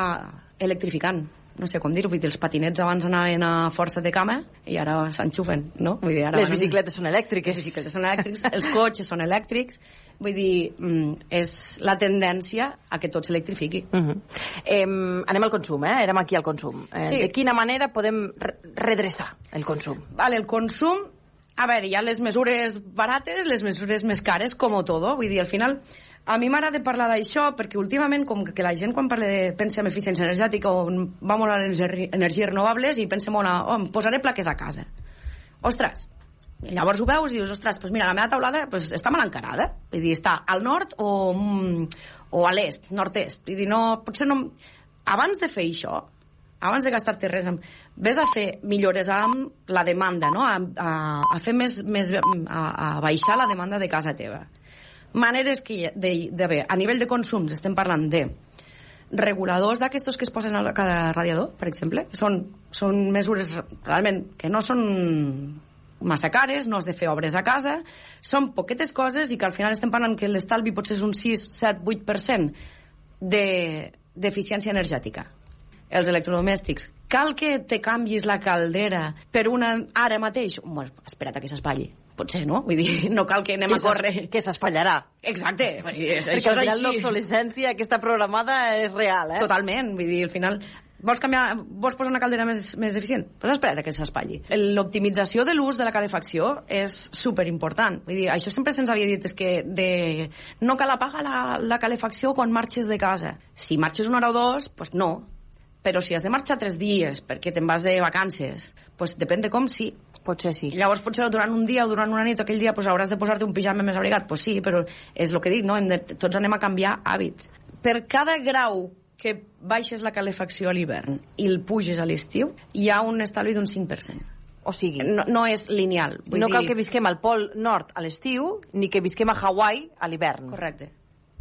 electrificant. No sé com dir-ho, vull dir, els patinets abans anaven a força de cama i ara s'enxufen, no? Vull dir, ara Les van- bicicletes són elèctriques. les bicicletes són elèctrics, els cotxes són elèctrics, vull dir, mm, és la tendència a que tot s'electrifiqui. Uh -huh. eh, anem al consum, eh? Érem aquí al consum. Eh, Sí. De quina manera podem re redreçar el consum? Vale, el consum, a veure, hi ha les mesures barates, les mesures més cares, com todo. Vull dir, al final, a mi m'agrada parlar d'això perquè últimament, com que la gent quan parla de, pensa en eficiència energètica o va molt a les ener- energies renovables i pensa molt a, oh, em posaré plaques a casa. Ostres, i llavors ho veus i dius, ostres, doncs mira, la meva taulada doncs, està mal encarada. Vull dir, està al nord o, mm, o a l'est, nord-est. Vull dir, no, potser no... Abans de fer això, abans de gastar-te res, amb, vés a fer millores amb la demanda, no? a, a, a fer més, més a, a baixar la demanda de casa teva. Maneres que de, de bé, a nivell de consums estem parlant de reguladors d'aquestos que es posen a cada radiador, per exemple, són, són mesures realment que no són massa cares, no has de fer obres a casa, són poquetes coses i que al final estem parlant que l'estalvi potser és un 6, 7, 8% de- d'eficiència energètica. Els electrodomèstics. Cal que te canvis la caldera per una ara mateix? Bueno, espera't que s'espatlli. Potser no, vull dir, (laughs) no cal que anem Que a córrer. Que s'espatllarà. Exacte, (laughs) vull dir, és, Perquè això al final l'obsolescència aquesta programada és real, eh? Totalment, vull dir, al final vols canviar, vols posar una caldera més, més eficient? Pues espera't que s'espatlli. L'optimització de l'ús de la calefacció és super important. Vull dir, això sempre se'ns havia dit, és que de... no cal apagar la, la calefacció quan marxes de casa. Si marxes una hora o dos, pues no. Però si has de marxar tres dies perquè te'n vas de vacances, pues depèn de com sí. Potser sí. Llavors potser durant un dia o durant una nit aquell dia pues, hauràs de posar-te un pijama més abrigat. Pues sí, però és el que dic, no? Hem de, tots anem a canviar hàbits. Per cada grau que baixes la calefacció a l'hivern i el puges a l'estiu, hi ha un estalvi d'un 5%. O sigui, No, no és lineal. Vull no dir... cal que visquem al pol nord a l'estiu, ni que visquem a Hawaii a l'hivern. Correcte.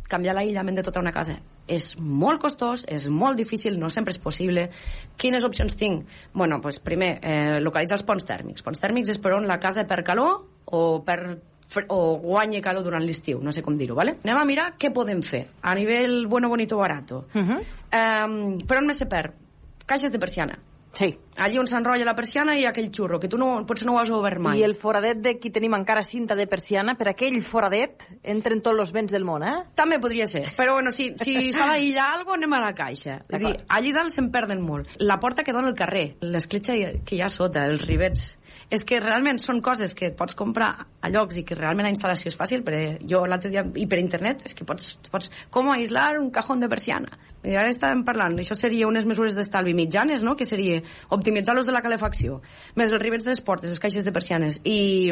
Canviar l'aïllament de tota una casa és molt costós, és molt difícil, no sempre és possible. Quines opcions tinc? bueno, pues primer, eh, localitzar els ponts tèrmics. Ponts tèrmics és per on la casa per calor o per o guanya calor durant l'estiu, no sé com dir-ho, ¿vale? Anem a mirar què podem fer a nivell bueno, bonito, barato. Uh -huh. Um, per on més se perd? Caixes de persiana. Sí. Allí on s'enrotlla la persiana ha aquell xurro, que tu no, potser no ho has obert mai. I el foradet de qui tenim encara cinta de persiana, per aquell foradet entren tots els vents del món, eh? També podria ser, però bueno, si, si s'ha d'aïllar alguna anem a la caixa. Vull dir, allí dalt se'n perden molt. La porta que dona al carrer, l'escletxa que hi ha sota, els rivets... És que realment són coses que pots comprar a llocs i que realment la instal·lació és fàcil, perquè jo l'altre dia, i per internet, és que pots, pots com aïslar un cajón de persiana. I ara estàvem parlant, això seria unes mesures d'estalvi mitjanes, no?, que seria optimitzar l'ús de la calefacció, més els rivets de les portes, les caixes de persianes, i,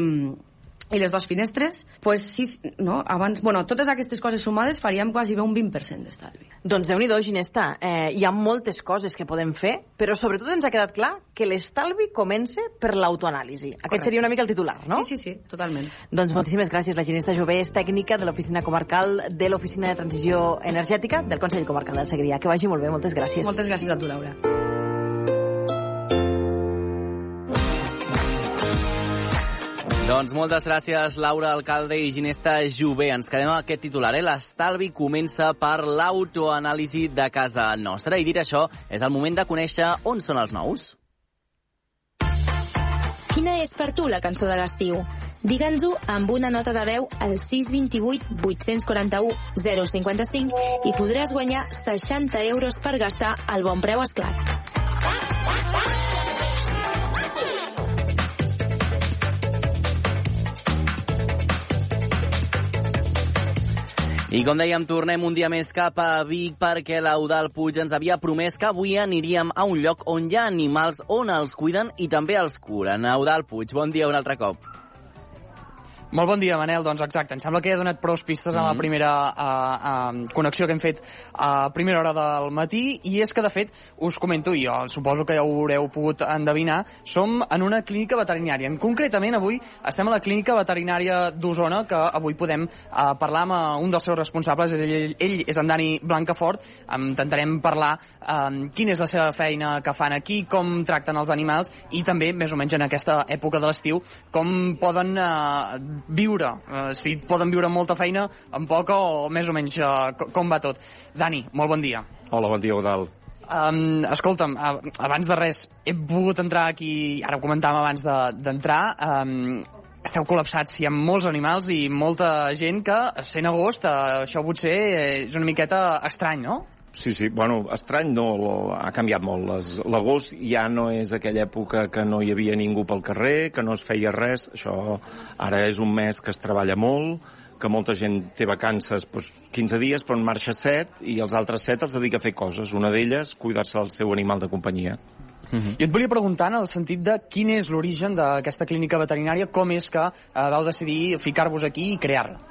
i les dues finestres, pues sí, no? Abans, bueno, totes aquestes coses sumades faríem quasi bé un 20% d'estalvi. Doncs déu nhi Ginesta, eh, hi ha moltes coses que podem fer, però sobretot ens ha quedat clar que l'estalvi comença per l'autoanàlisi. Aquest seria una mica el titular, no? Sí, sí, sí, totalment. Doncs moltíssimes gràcies. La Ginesta Jové és tècnica de l'Oficina Comarcal de l'Oficina de Transició Energètica del Consell Comarcal del Segrià. Que vagi molt bé, moltes gràcies. Moltes gràcies a tu, Laura. Doncs moltes gràcies, Laura Alcalde i Ginesta Jové. Ens quedem amb aquest titular, eh? L'estalvi comença per l'autoanàlisi de casa nostra. I dit això, és el moment de conèixer on són els nous. Quina és per tu la cançó de l'estiu? Digue'ns-ho amb una nota de veu al 628 841 055 i podràs guanyar 60 euros per gastar al bon preu esclat. I com dèiem, tornem un dia més cap a Vic perquè l'Eudal Puig ens havia promès que avui aniríem a un lloc on hi ha animals, on els cuiden i també els curen. Eudal Puig, bon dia un altre cop. Molt bon dia, Manel. Doncs exacte, em sembla que he donat prou pistes mm -hmm. en la Mhm. primera uh, uh, connexió que hem fet a primera hora del matí, i és que, de fet, us comento, i jo suposo que ja ho haureu pogut endevinar, som en una clínica veterinària. Concretament, avui estem a la clínica veterinària d'Osona, que avui podem uh, parlar amb un dels seus responsables, és ell, ell és en Dani Blancafort, intentarem parlar um, quina és la seva feina que fan aquí, com tracten els animals, i també, més o menys en aquesta època de l'estiu, com poden uh, viure, uh, si poden viure amb molta feina, amb poca o més o menys uh, com va tot. Dani, molt bon dia. Hola, bon dia, Eudal. Um, escolta'm, uh, abans de res, he pogut entrar aquí, ara ho comentàvem abans d'entrar, de, um, esteu col·lapsats, hi ha molts animals i molta gent que, sent agost, uh, això potser és una miqueta estrany, no? Sí, sí, bueno, estrany no, ha canviat molt. L'agost ja no és aquella època que no hi havia ningú pel carrer, que no es feia res, això ara és un mes que es treballa molt, que molta gent té vacances doncs, 15 dies, però en marxa 7, i els altres 7 els dedica a fer coses. Una d'elles, cuidar-se del seu animal de companyia. Jo et volia preguntar en el sentit de quin és l'origen d'aquesta clínica veterinària, com és que uh, vau decidir ficar-vos aquí i crear-la.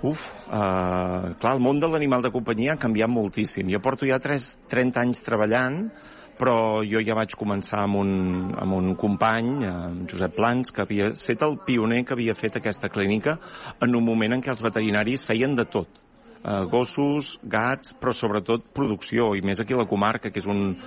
Uf, uh, clar, el món de l'animal de companyia ha canviat moltíssim. Jo porto ja 3, 30 anys treballant, però jo ja vaig començar amb un, amb un company, amb Josep Plans, que havia set el pioner que havia fet aquesta clínica en un moment en què els veterinaris feien de tot. Uh, gossos, gats, però sobretot producció, i més aquí a la comarca, que és un,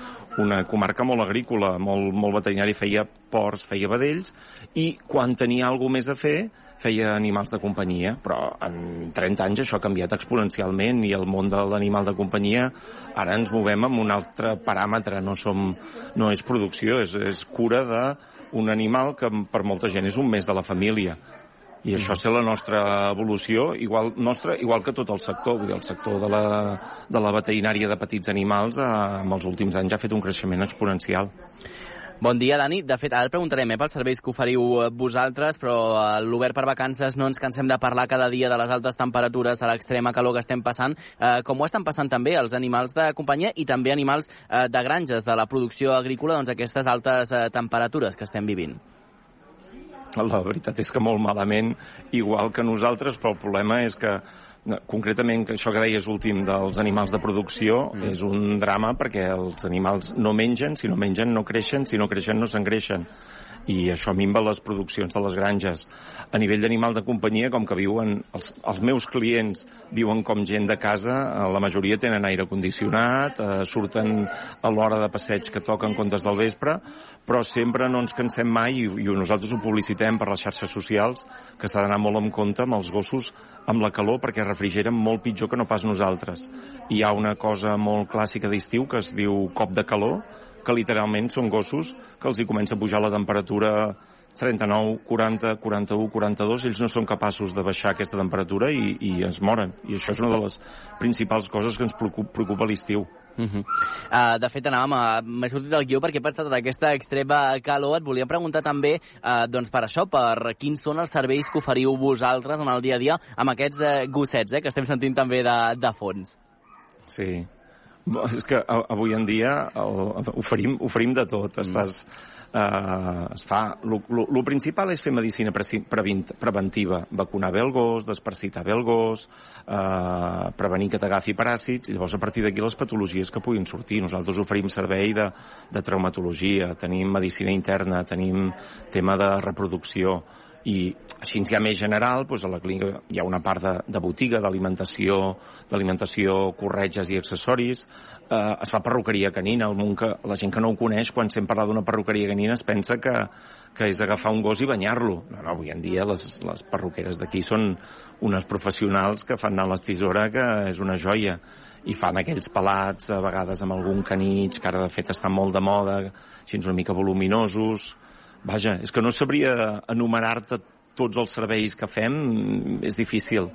una comarca molt agrícola, molt, molt veterinari, feia porcs, feia vedells, i quan tenia alguna més a fer, feia animals de companyia, però en 30 anys això ha canviat exponencialment i el món de l'animal de companyia ara ens movem amb un altre paràmetre, no, som, no és producció, és, és cura d'un animal que per molta gent és un mes de la família. I això és la nostra evolució, igual, nostra, igual que tot el sector. Vull dir, el sector de la, de la veterinària de petits animals eh, en els últims anys ha fet un creixement exponencial. Bon dia, Dani. De fet, ara preguntarem eh, pels serveis que oferiu eh, vosaltres, però a l'Obert per Vacances no ens cansem de parlar cada dia de les altes temperatures, a l'extrema calor que estem passant. Eh, com ho estan passant també els animals de companyia i també animals eh, de granges, de la producció agrícola, doncs aquestes altes eh, temperatures que estem vivint? La veritat és que molt malament, igual que nosaltres, però el problema és que concretament això que deies últim dels animals de producció mm. és un drama perquè els animals no mengen, si no mengen no creixen, si no creixen no s'engreixen i això minva les produccions de les granges. A nivell d'animal de companyia, com que viuen, els, els meus clients viuen com gent de casa, eh, la majoria tenen aire condicionat, eh, surten a l'hora de passeig que toquen comptes del vespre, però sempre no ens cansem mai i, i nosaltres ho publicitem per les xarxes socials, que s'ha d'anar molt en compte amb els gossos amb la calor perquè refrigeren molt pitjor que no pas nosaltres. Hi ha una cosa molt clàssica d'estiu que es diu cop de calor, que literalment són gossos que els hi comença a pujar la temperatura 39, 40, 41, 42, ells no són capaços de baixar aquesta temperatura i, i es moren. I això és una de les principals coses que ens preocupa, preocupa l'estiu. Uh -huh. uh, de fet, anàvem a... M'he sortit del guió perquè he pensat en aquesta extrema calor. Et volia preguntar també, uh, doncs per això, per quins són els serveis que oferiu vosaltres en el dia a dia amb aquests uh, gossets, eh, que estem sentint també de, de fons. Sí. Bo, És que avui en dia el, oferim, oferim de tot. Mm. Estàs, eh, es fa... El principal és fer medicina preventiva, vacunar bé el gos, desparsitar bé el gos, eh, prevenir que t'agafi paràsits, i llavors a partir d'aquí les patologies que puguin sortir. Nosaltres oferim servei de, de traumatologia, tenim medicina interna, tenim tema de reproducció, i així ja més general, doncs a la clínica hi ha una part de, de botiga, d'alimentació, d'alimentació, corretges i accessoris. Eh, es fa perruqueria canina, el món que, la gent que no ho coneix, quan sent parlar d'una perruqueria canina es pensa que, que és agafar un gos i banyar-lo. No, no, avui en dia les, les perruqueres d'aquí són unes professionals que fan anar les tisora, que és una joia i fan aquells pelats, a vegades amb algun canitx, que ara de fet estan molt de moda, així una mica voluminosos, Vaja, és que no sabria enumerar-te tots els serveis que fem, és difícil.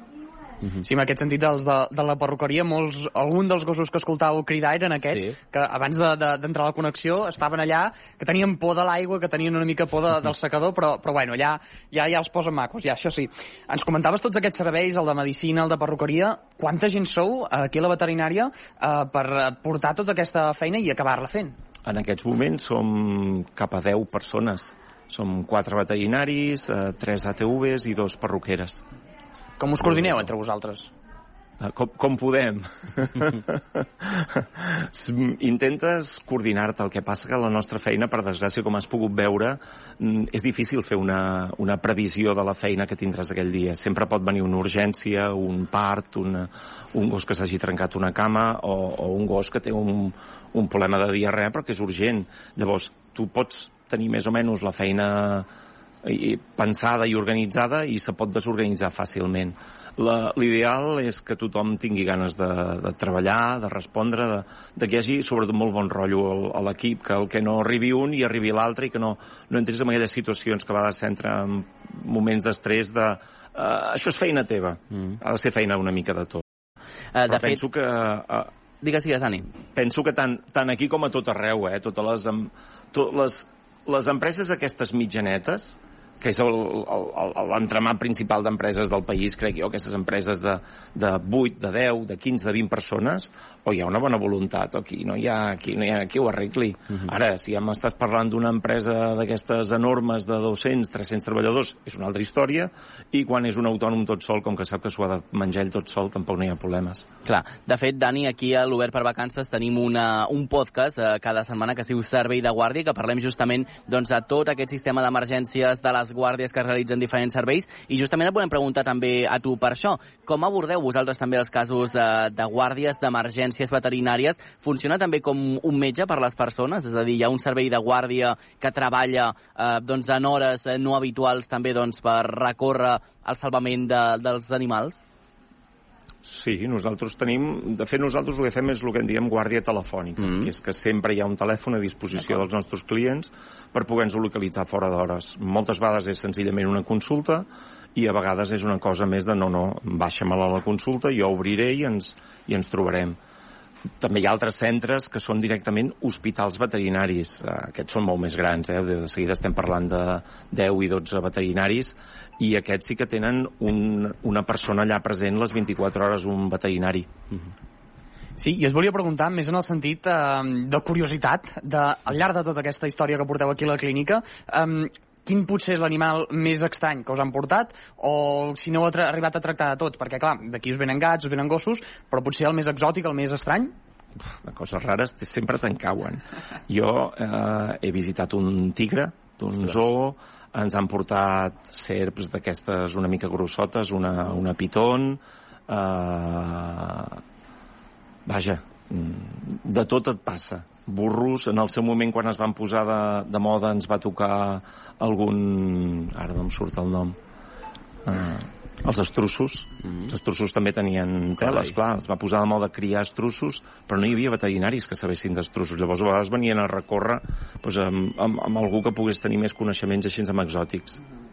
-huh. Sí, en aquest sentit, els de, de la perruqueria, molts, algun dels gossos que escoltàveu cridar eren aquests, sí. que abans d'entrar de, de, a la connexió estaven allà, que tenien por de l'aigua, que tenien una mica por de, del secador, però, però bueno, ja, ja, ja els posen macos, ja, això sí. Ens comentaves tots aquests serveis, el de medicina, el de perruqueria, quanta gent sou aquí a la veterinària eh, per portar tota aquesta feina i acabar-la fent? En aquests moments som cap a 10 persones. Som quatre veterinaris, eh, tres ATVs i dos perruqueres. Com us coordineu entre vosaltres? Eh, com, com podem. (laughs) Intentes coordinar-te. El que passa que la nostra feina, per desgràcia, com has pogut veure, mm, és difícil fer una, una previsió de la feina que tindràs aquell dia. Sempre pot venir una urgència, un part, una, un gos que s'hagi trencat una cama o, o un gos que té un, un problema de diarrea però que és urgent. Llavors, tu pots tenir més o menys la feina pensada i organitzada i se pot desorganitzar fàcilment. L'ideal és que tothom tingui ganes de, de treballar, de respondre, de, de que hi hagi sobretot molt bon rotllo a l'equip, que el que no arribi un i arribi l'altre i que no, no entris en aquelles situacions que a vegades s'entra en moments d'estrès de uh, això és feina teva, mm. ha de ser feina una mica de tot. Uh, de Però fet... penso que uh, Digues, digues, Dani. Penso que tant, tant aquí com a tot arreu, eh, totes les, tot les, les empreses aquestes mitjanetes, que és l'entremat principal d'empreses del país, crec jo, aquestes empreses de, de 8, de 10, de 15, de 20 persones, o hi ha una bona voluntat, o aquí no hi ha, aquí no hi ha qui ho arregli. Uh mhm. -huh. Ara, si ja m'estàs parlant d'una empresa d'aquestes enormes de 200, 300 treballadors, és una altra història, i quan és un autònom tot sol, com que sap que s'ho ha de menjar ell tot sol, tampoc no hi ha problemes. Clar. De fet, Dani, aquí a l'Obert per Vacances tenim una, un podcast eh, cada setmana que es diu Servei de Guàrdia, que parlem justament doncs, de tot aquest sistema d'emergències de les guàrdies que realitzen diferents serveis i justament et volem preguntar també a tu per això. Com abordeu vosaltres també els casos de, de guàrdies d'emergències veterinàries? Funciona també com un metge per les persones? És a dir, hi ha un servei de guàrdia que treballa eh, doncs, en hores eh, no habituals també doncs, per recórrer al salvament de, dels animals? Sí, nosaltres tenim... De fet, nosaltres el que fem és el que en diem guàrdia telefònica, mm -hmm. que és que sempre hi ha un telèfon a disposició dels nostres clients per poder-nos localitzar fora d'hores. Moltes vegades és senzillament una consulta i a vegades és una cosa més de no, no, baixa-me-la a la consulta, jo obriré i ens, i ens trobarem. També hi ha altres centres que són directament hospitals veterinaris. Eh, aquests són molt més grans, eh? de seguida estem parlant de 10 i 12 veterinaris i aquests sí que tenen un, una persona allà present les 24 hores, un veterinari. Mhm. -huh. Sí, i es volia preguntar més en el sentit eh, de curiositat, de, al llarg de tota aquesta història que porteu aquí a la clínica, eh, quin potser és l'animal més estrany que us han portat o si no heu arribat a tractar de tot? Perquè, clar, d'aquí us venen gats, us venen gossos, però potser el més exòtic, el més estrany? De coses rares sempre te'n cauen. Jo eh, he visitat un tigre d'un zoo, ens han portat serps d'aquestes una mica grossotes, una, una piton, eh, vaja, mm, de tot et passa. Burros, en el seu moment, quan es van posar de, de moda, ens va tocar algun... Ara no em surt el nom. Eh, els estrussos. Mm -hmm. Els estrussos també tenien teles, clar. Es va posar de moda criar estrussos, però no hi havia veterinaris que sabessin d'estrussos. Llavors, a vegades venien a recórrer doncs, amb, amb, amb algú que pogués tenir més coneixements així amb exòtics. Mm -hmm.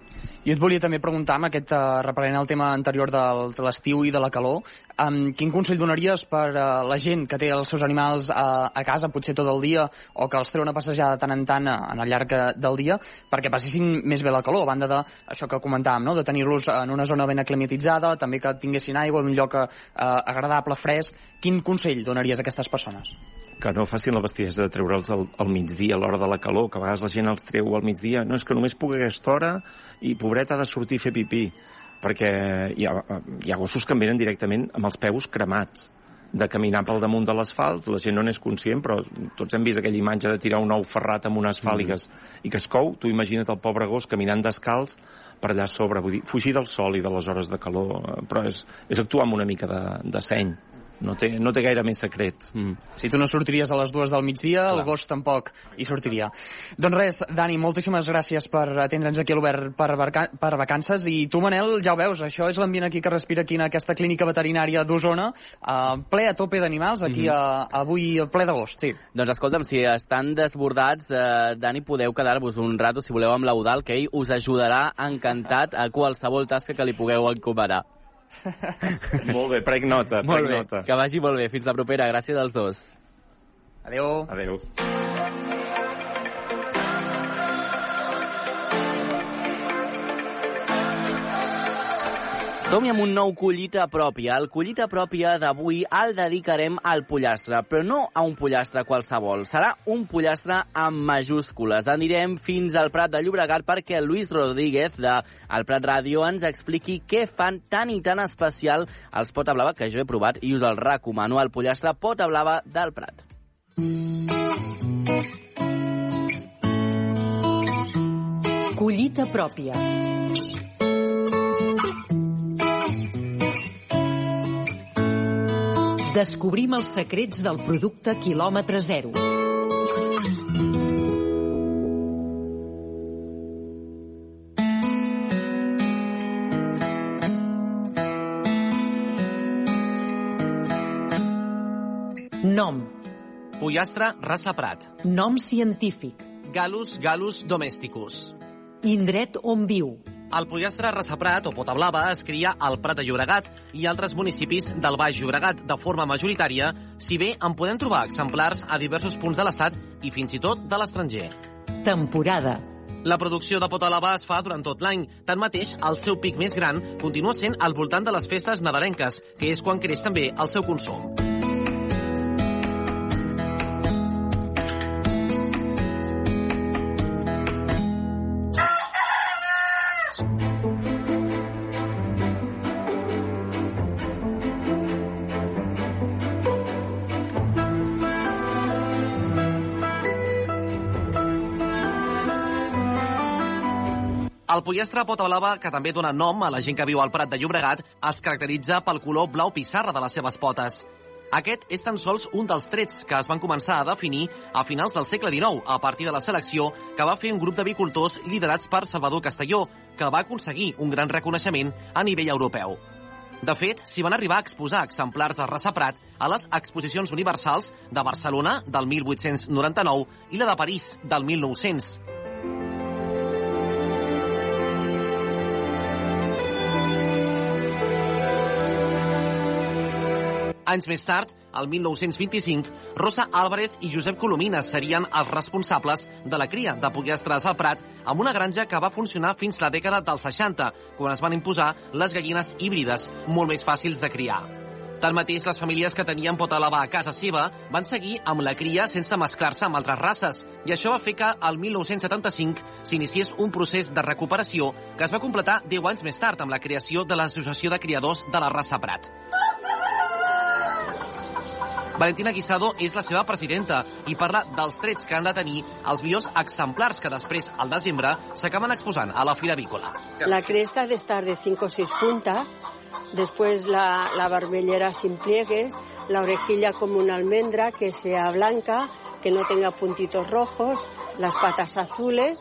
Jo et volia també preguntar, amb aquest, uh, reprenent el tema anterior del, de l'estiu i de la calor, um, quin consell donaries per uh, la gent que té els seus animals uh, a casa, potser tot el dia, o que els treu una passejada de tant en tant uh, en el llarg del dia, perquè passessin més bé la calor, a banda de això que comentàvem, no? de tenir-los en una zona ben aclimatitzada, també que tinguessin aigua, un lloc uh, agradable, fresc. Quin consell donaries a aquestes persones? Que no facin la bestiesa de treure'ls al, al migdia, a l'hora de la calor, que a vegades la gent els treu al migdia. No, és que només pugui aquesta hora i pobret ha de sortir a fer pipí, perquè hi ha, hi ha gossos que em venen directament amb els peus cremats de caminar pel damunt de l'asfalt, la gent no n'és conscient, però tots hem vist aquella imatge de tirar un ou ferrat amb un asfalt mm -hmm. i, que es, i que es cou, tu imagina't el pobre gos caminant descalç per allà sobre, vull dir, fugir del sol i de les hores de calor, però és, és actuar amb una mica de, de seny no té, no té gaire més secrets. Mm. Si tu no sortiries a les dues del migdia, Clar. el gos tampoc hi sortiria. Doncs res, Dani, moltíssimes gràcies per atendre'ns aquí a l'Obert per, per vacances i tu, Manel, ja ho veus, això és l'ambient aquí que respira aquí en aquesta clínica veterinària d'Osona, uh, ple a tope d'animals, aquí mm -hmm. a, avui ple d'agost, sí. Doncs escolta'm, si estan desbordats, eh, Dani, podeu quedar-vos un rato, si voleu, amb l'Eudal, que ell us ajudarà encantat a qualsevol tasca que li pugueu encomanar. Molt bé, prec nota, Molt prec bé, nota. que vagi molt bé. Fins la propera. Gràcies als dos. Adéu. Adéu. Som-hi amb un nou collita pròpia. El collita pròpia d'avui el dedicarem al pollastre, però no a un pollastre qualsevol. Serà un pollastre amb majúscules. Anirem fins al Prat de Llobregat perquè Luis Rodríguez de El Prat Ràdio ens expliqui què fan tan i tan especial els pota blava, que jo he provat i us el recomano, el pollastre pota blava del Prat. Collita pròpia. Descobrim els secrets del producte quilòmetre zero. Nom. Pollastre raça Prat. Nom científic. Galus galus domesticus. Indret on viu. El pollastre raça Prat o pota blava es cria al Prat de Llobregat i altres municipis del Baix Llobregat de forma majoritària, si bé en podem trobar exemplars a diversos punts de l'estat i fins i tot de l'estranger. Temporada. La producció de pota blava es fa durant tot l'any. Tanmateix, el seu pic més gran continua sent al voltant de les festes nadalenques, que és quan creix també el seu consum. Pollastre pota blava, que també dona nom a la gent que viu al Prat de Llobregat, es caracteritza pel color blau pissarra de les seves potes. Aquest és tan sols un dels trets que es van començar a definir a finals del segle XIX, a partir de la selecció que va fer un grup d'avicultors liderats per Salvador Castelló, que va aconseguir un gran reconeixement a nivell europeu. De fet, s'hi van arribar a exposar exemplars de raça Prat a les exposicions universals de Barcelona del 1899 i la de París del 1900. Anys més tard, el 1925, Rosa Álvarez i Josep Colomines serien els responsables de la cria de pollastres al Prat amb una granja que va funcionar fins la dècada dels 60, quan es van imposar les gallines híbrides, molt més fàcils de criar. Tanmateix, les famílies que tenien pota blava a casa seva van seguir amb la cria sense mesclar-se amb altres races, i això va fer que al 1975 s'iniciés un procés de recuperació que es va completar 10 anys més tard amb la creació de l'Associació de Criadors de la Raça Prat. Valentina Guisado és la seva presidenta i parla dels trets que han de tenir els millors exemplars que després, al desembre, s'acaben exposant a la Fira Avícola. La cresta ha de estar de 5 o 6 puntas, después la, la barbellera sin pliegues, la orejilla como una almendra que sea blanca, que no tenga puntitos rojos, las patas azules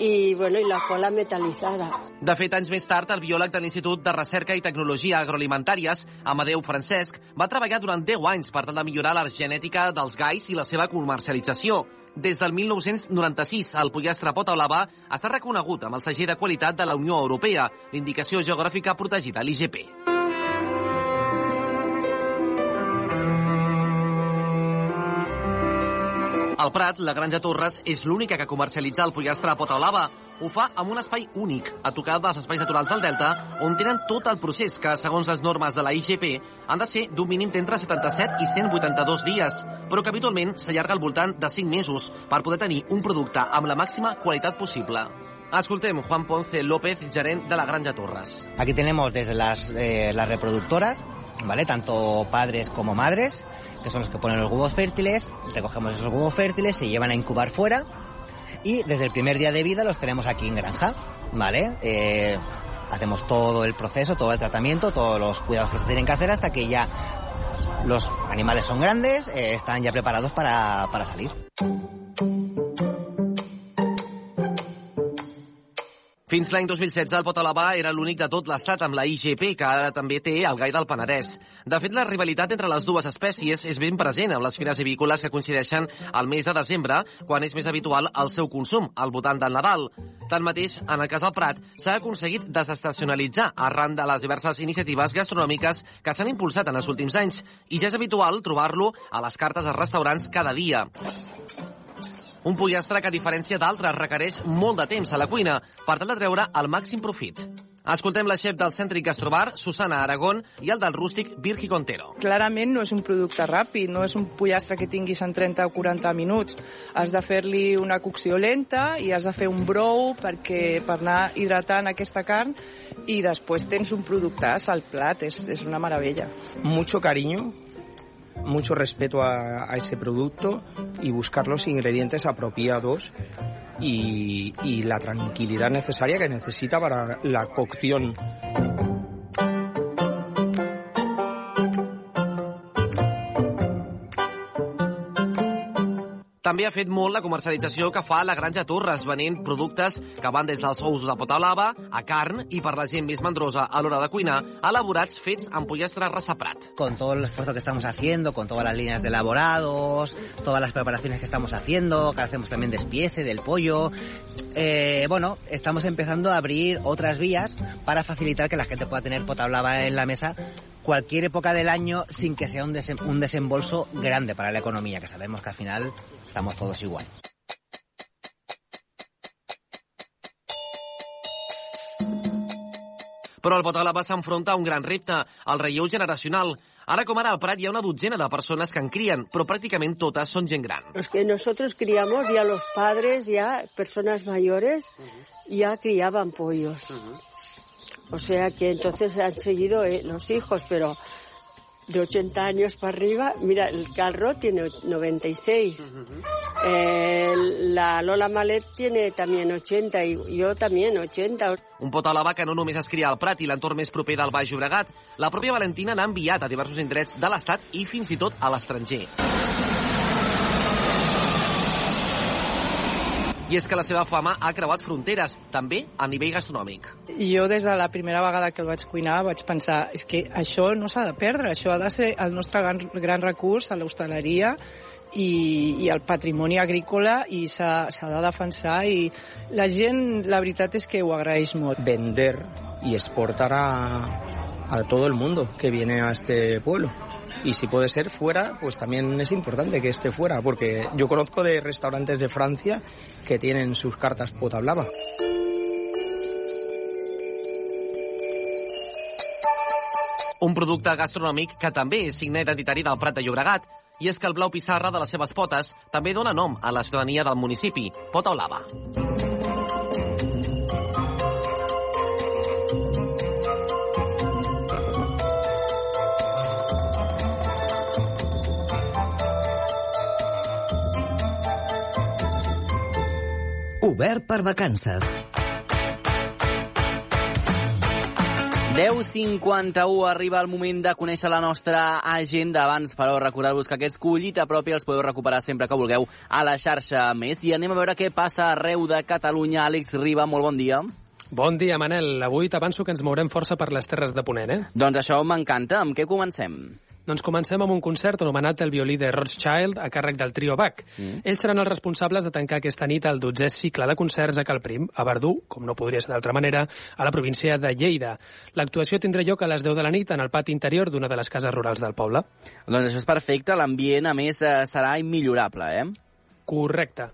y bueno y la cola metalizada. De fet, anys més tard, el biòleg de l'Institut de Recerca i Tecnologia Agroalimentàries, Amadeu Francesc, va treballar durant 10 anys per tal de millorar la genètica dels gais i la seva comercialització. Des del 1996, el pollastre pota blava està reconegut amb el segell de qualitat de la Unió Europea, l'indicació geogràfica protegida, l'IGP. Al Prat, la Granja Torres és l'única que comercialitza el pollastre a pota blava. Ho fa amb un espai únic, a tocar dels espais naturals del Delta, on tenen tot el procés que, segons les normes de la IGP, han de ser d'un mínim d'entre 77 i 182 dies, però que habitualment s'allarga al voltant de 5 mesos per poder tenir un producte amb la màxima qualitat possible. Escoltem Juan Ponce López, gerent de la Granja Torres. Aquí tenemos desde las, eh, las reproductoras, ¿vale? Tanto padres como madres, que son los que ponen los huevos fértiles, recogemos esos huevos fértiles, se llevan a incubar fuera y desde el primer día de vida los tenemos aquí en granja, ¿vale? Eh, hacemos todo el proceso, todo el tratamiento, todos los cuidados que se tienen que hacer hasta que ya los animales son grandes, eh, están ya preparados para, para salir. Fins l'any 2016, el Potalabà era l'únic de tot l'estat amb la IGP, que ara també té el gai del Penedès. De fet, la rivalitat entre les dues espècies és ben present amb les fires avícoles que coincideixen al mes de desembre, quan és més habitual el seu consum, al voltant del Nadal. Tanmateix, en el cas del Prat, s'ha aconseguit desestacionalitzar arran de les diverses iniciatives gastronòmiques que s'han impulsat en els últims anys, i ja és habitual trobar-lo a les cartes dels restaurants cada dia. Un pollastre que, a diferència d'altres, requereix molt de temps a la cuina per tal de treure el màxim profit. Escoltem la xef del cèntric Gastrobar, Susana Aragón, i el del rústic Virgi Contero. Clarament no és un producte ràpid, no és un pollastre que tinguis en 30 o 40 minuts. Has de fer-li una cocció lenta i has de fer un brou perquè, per anar hidratant aquesta carn i després tens un productàs al plat, és, és una meravella. Mucho cariño, mucho respeto a, ese producto y buscar los ingredientes apropiados y, y la tranquilidad necesaria que necesita para la cocción. També ha fet molt la comercialització que fa la Granja Torres, venent productes que van des dels ous de potalava a carn i per la gent més mandrosa a l'hora de cuinar, elaborats fets amb pollastre ressaprat. Con todo el esfuerzo que estamos haciendo, con todas las líneas de elaborados, todas las preparaciones que estamos haciendo, que hacemos también despiece del pollo, eh, bueno, estamos empezando a abrir otras vías para facilitar que la gente pueda tener potablava en la mesa cualquier época del año sin que sea un, desem un desembolso grande para la economía, que sabemos que al final estamos todos igual. Però el Potalaba s'enfronta a un gran repte, el relleu generacional. Ara com ara al Prat hi ha una dotzena de persones que en crien, però pràcticament totes són gent gran. Los que nosotros criamos, ya los padres, ya personas mayores, ya criaban pollos. O sea que entonces han seguido eh, los hijos, pero de 80 años para arriba, mira, el carro tiene 96. Eh, la Lola Malet tiene también 80 y yo también 80. Un potalaba que no només es cria al Prat i l'entorn més proper del Baix Llobregat, la pròpia Valentina n'ha enviat a diversos indrets de l'Estat i fins i tot a l'estranger. I és que la seva fama ha creuat fronteres, també a nivell gastronòmic. Jo des de la primera vegada que el vaig cuinar vaig pensar és que això no s'ha de perdre, això ha de ser el nostre gran, gran recurs a l'hostaleria i, i el patrimoni agrícola i s'ha de defensar i la gent, la veritat és que ho agraeix molt. Vender y exportar a, a todo el mundo que viene a este pueblo. Y si puede ser fuera, pues también es importante que esté fuera, porque yo conozco de restaurantes de Francia que tienen sus cartas potablava. Un producte gastronòmic que també és signe identitari del Prat de Llobregat, i és que el blau pissarra de les seves potes també dona nom a la ciutadania del municipi, Pota Blava. Obert per vacances. 10.51 arriba el moment de conèixer la nostra agenda. Abans, però, recordar-vos que aquests collita propi els podeu recuperar sempre que vulgueu a la xarxa més. I anem a veure què passa arreu de Catalunya. Àlex Riba, molt bon dia. Bon dia, Manel. Avui t'avanço que ens mourem força per les terres de Ponent, eh? Doncs això m'encanta. Amb què comencem? Doncs comencem amb un concert anomenat El violí de Rothschild a càrrec del trio Bach. Mm. Ells seran els responsables de tancar aquesta nit el 12è cicle de concerts a Calprim, a Verdú, com no podria ser d'altra manera, a la província de Lleida. L'actuació tindrà lloc a les 10 de la nit en el pati interior d'una de les cases rurals del poble. Doncs això és perfecte, l'ambient, a més, eh, serà immillorable, eh? Correcte.